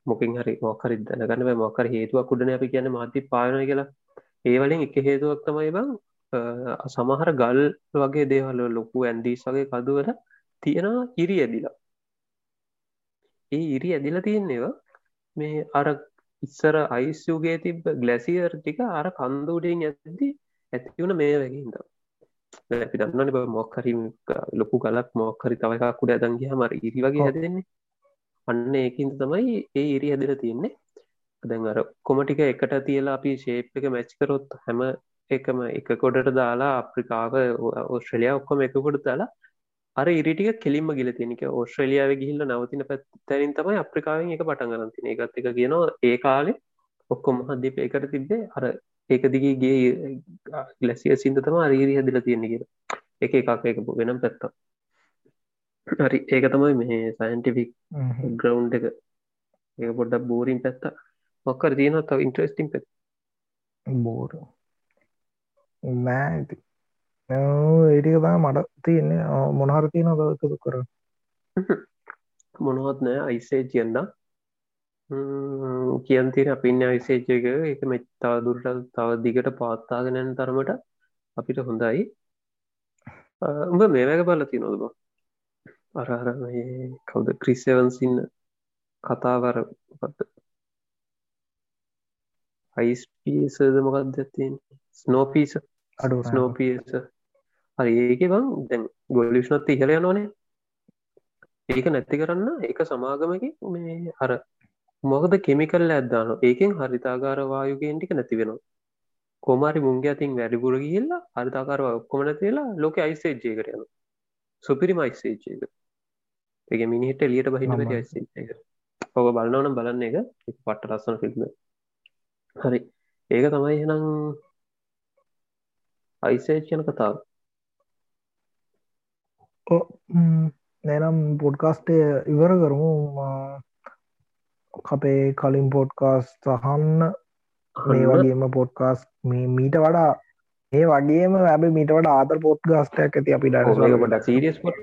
මොකින් හරි මොකරි දැනගන්න මොකර හේතුවක් උඩන අපි කියන මහති පායන කියලා. ඒවලින් එක හේතුවක් තමයි බං සමහර ගල් වගේ දේවල් ලොකු ඇන්ඩීස් වගේ කදුවල තියෙනවා ඉරි ඇදිලා. ඒ ඉරි ඇදිලා තියෙන්නේවා මේ අර ඉස්සර අයිස්යුගේ තිබ ගලැසියර් ටික අර කන්දූඩෙන් ඇති ඇතිවුණ මේ වැකින්ද අපි දන්නන බ මොක්හරි ලොකු ගලක් මොක්හරි තවකක් කුඩ ඇදන්ගේ මර ඉරි වගේ හැදෙන්නේ. අන්න ඒකින්ද තමයි ඒ ඉරි ඇදිල තියෙන්නේ. දැන් අර කොමටික එකට තියලා අපි ශේප් එක මැච් කරොත් හැම එකම එක කොඩට දාලා අප්‍රිකාව ඔස්ට්‍රලිය ඔක්කොම එකකොට දාලා අර ඉරිටික කෙලින්ම ගිල තියනික ඔස්ට්‍රලියාව ගිහිල්ල නවතින පැත්තැරින් තමයි අප්‍රිකාවෙන් එක පටන් ගරන්තින එකත් එක කියනවා ඒ කාලේ ඔක්කොම හදදිප එකට තිබ්බේ අර ඒක දිගගේ ගලසිය සිින්ද තම අරීරි හදිල තියෙන කිය එක එකක් එක වෙනම් පැත්තා හරි. ඒක තමයි මේ සයින්ටිෆික් ග්‍රවන්් එක. ඒ පොඩ්ඩක් බෝරින් පැත්තා මොක්කර තියෙන තව ඉන්ට්‍රස්ටිම් පැත් බෝර නෑ ඒටික තම මට තියන්නේ. මොනහර තියන දකතු කර මොනොත් නෑ අයිසේ කියන්න. කියන් තින අපින්න අයිසේජක එක. මෙත්තා දුරට තව දිගට පාත්තාගෙනැන් තරමට අපිට හොඳයි. උඹ මේවැක බල තිනොදබ අරහර කවුද? ක්‍රිස්සවන්සින්න කතාවර පත්ත අයිස්පීසද මොකක්ද ඇතින් ස්නෝපීස අඩු ස්නෝපීස හරි ඒක බං දැන් ගොලිෂ්නොත් ඉහල යනෝනේ ඒක නැති කරන්න එක සමාගමක මේ අර මොකද කෙමිකල් ඇද්දාන ඒකෙන් හරිතාගාරවායුගෙන් ටික නැති වෙනවා. කොමාරි මුංග අතින් වැඩිපුර ගිල්ලා හරිතාකාරව ඔක්කොම නැතිලා ලෝක අයිසේජ්ජය කරයන සුපිරි මයිසේජ්ජයක එක. මිනිහිට එලියට බහින යිසේජ්ක ඔබ බලන්නවනම් බලන්න එක පට්ට ලස්සන ෆිල්ම් හරි. ඒක තමයි එනම් අයිසේජ් යන කතාව. නැනම් පොඩ්කාස්ටය ඉවර කරමු. අපේ කලින් පොඩ්කාස් සහන්න මේ වගේම පොඩ්කාස් මීට වඩා ඒ වගේම ඇබ මීට වට ආතර පොට් ගස්ටයක් ඇති අපි ඩ සීරියස් පොට්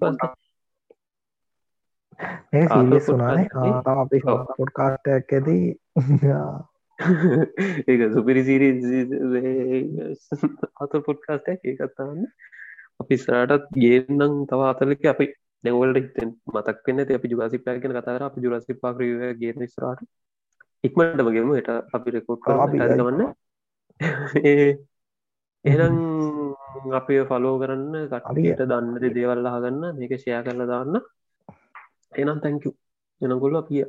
ඒ සිරියස් වුනානේ අපි පොඩ්කාස්ටයක් ඇති. ඒක සුපිරි සිරි අත පොඩ්කාස්ට ඒකත්තාන්න අපි සරටත් ගේනම් තව අතලක අපි දැවලට හිතෙන් මතක් වන්න අපි ජුගසි පෑගෙන කතර අපි ජුරසි පාක්‍රව ගේ ස්රාට ඉක්මටම ගෙම. එට අපි රෙකෝඩ් ගන්න එනම් අපි ෆලෝ කරන්න කටට දන්නද දේවල්ලා හගන්න මේක ෂය කරලා දාන්න. එනම් තැංකු එනගොල්ල අපිය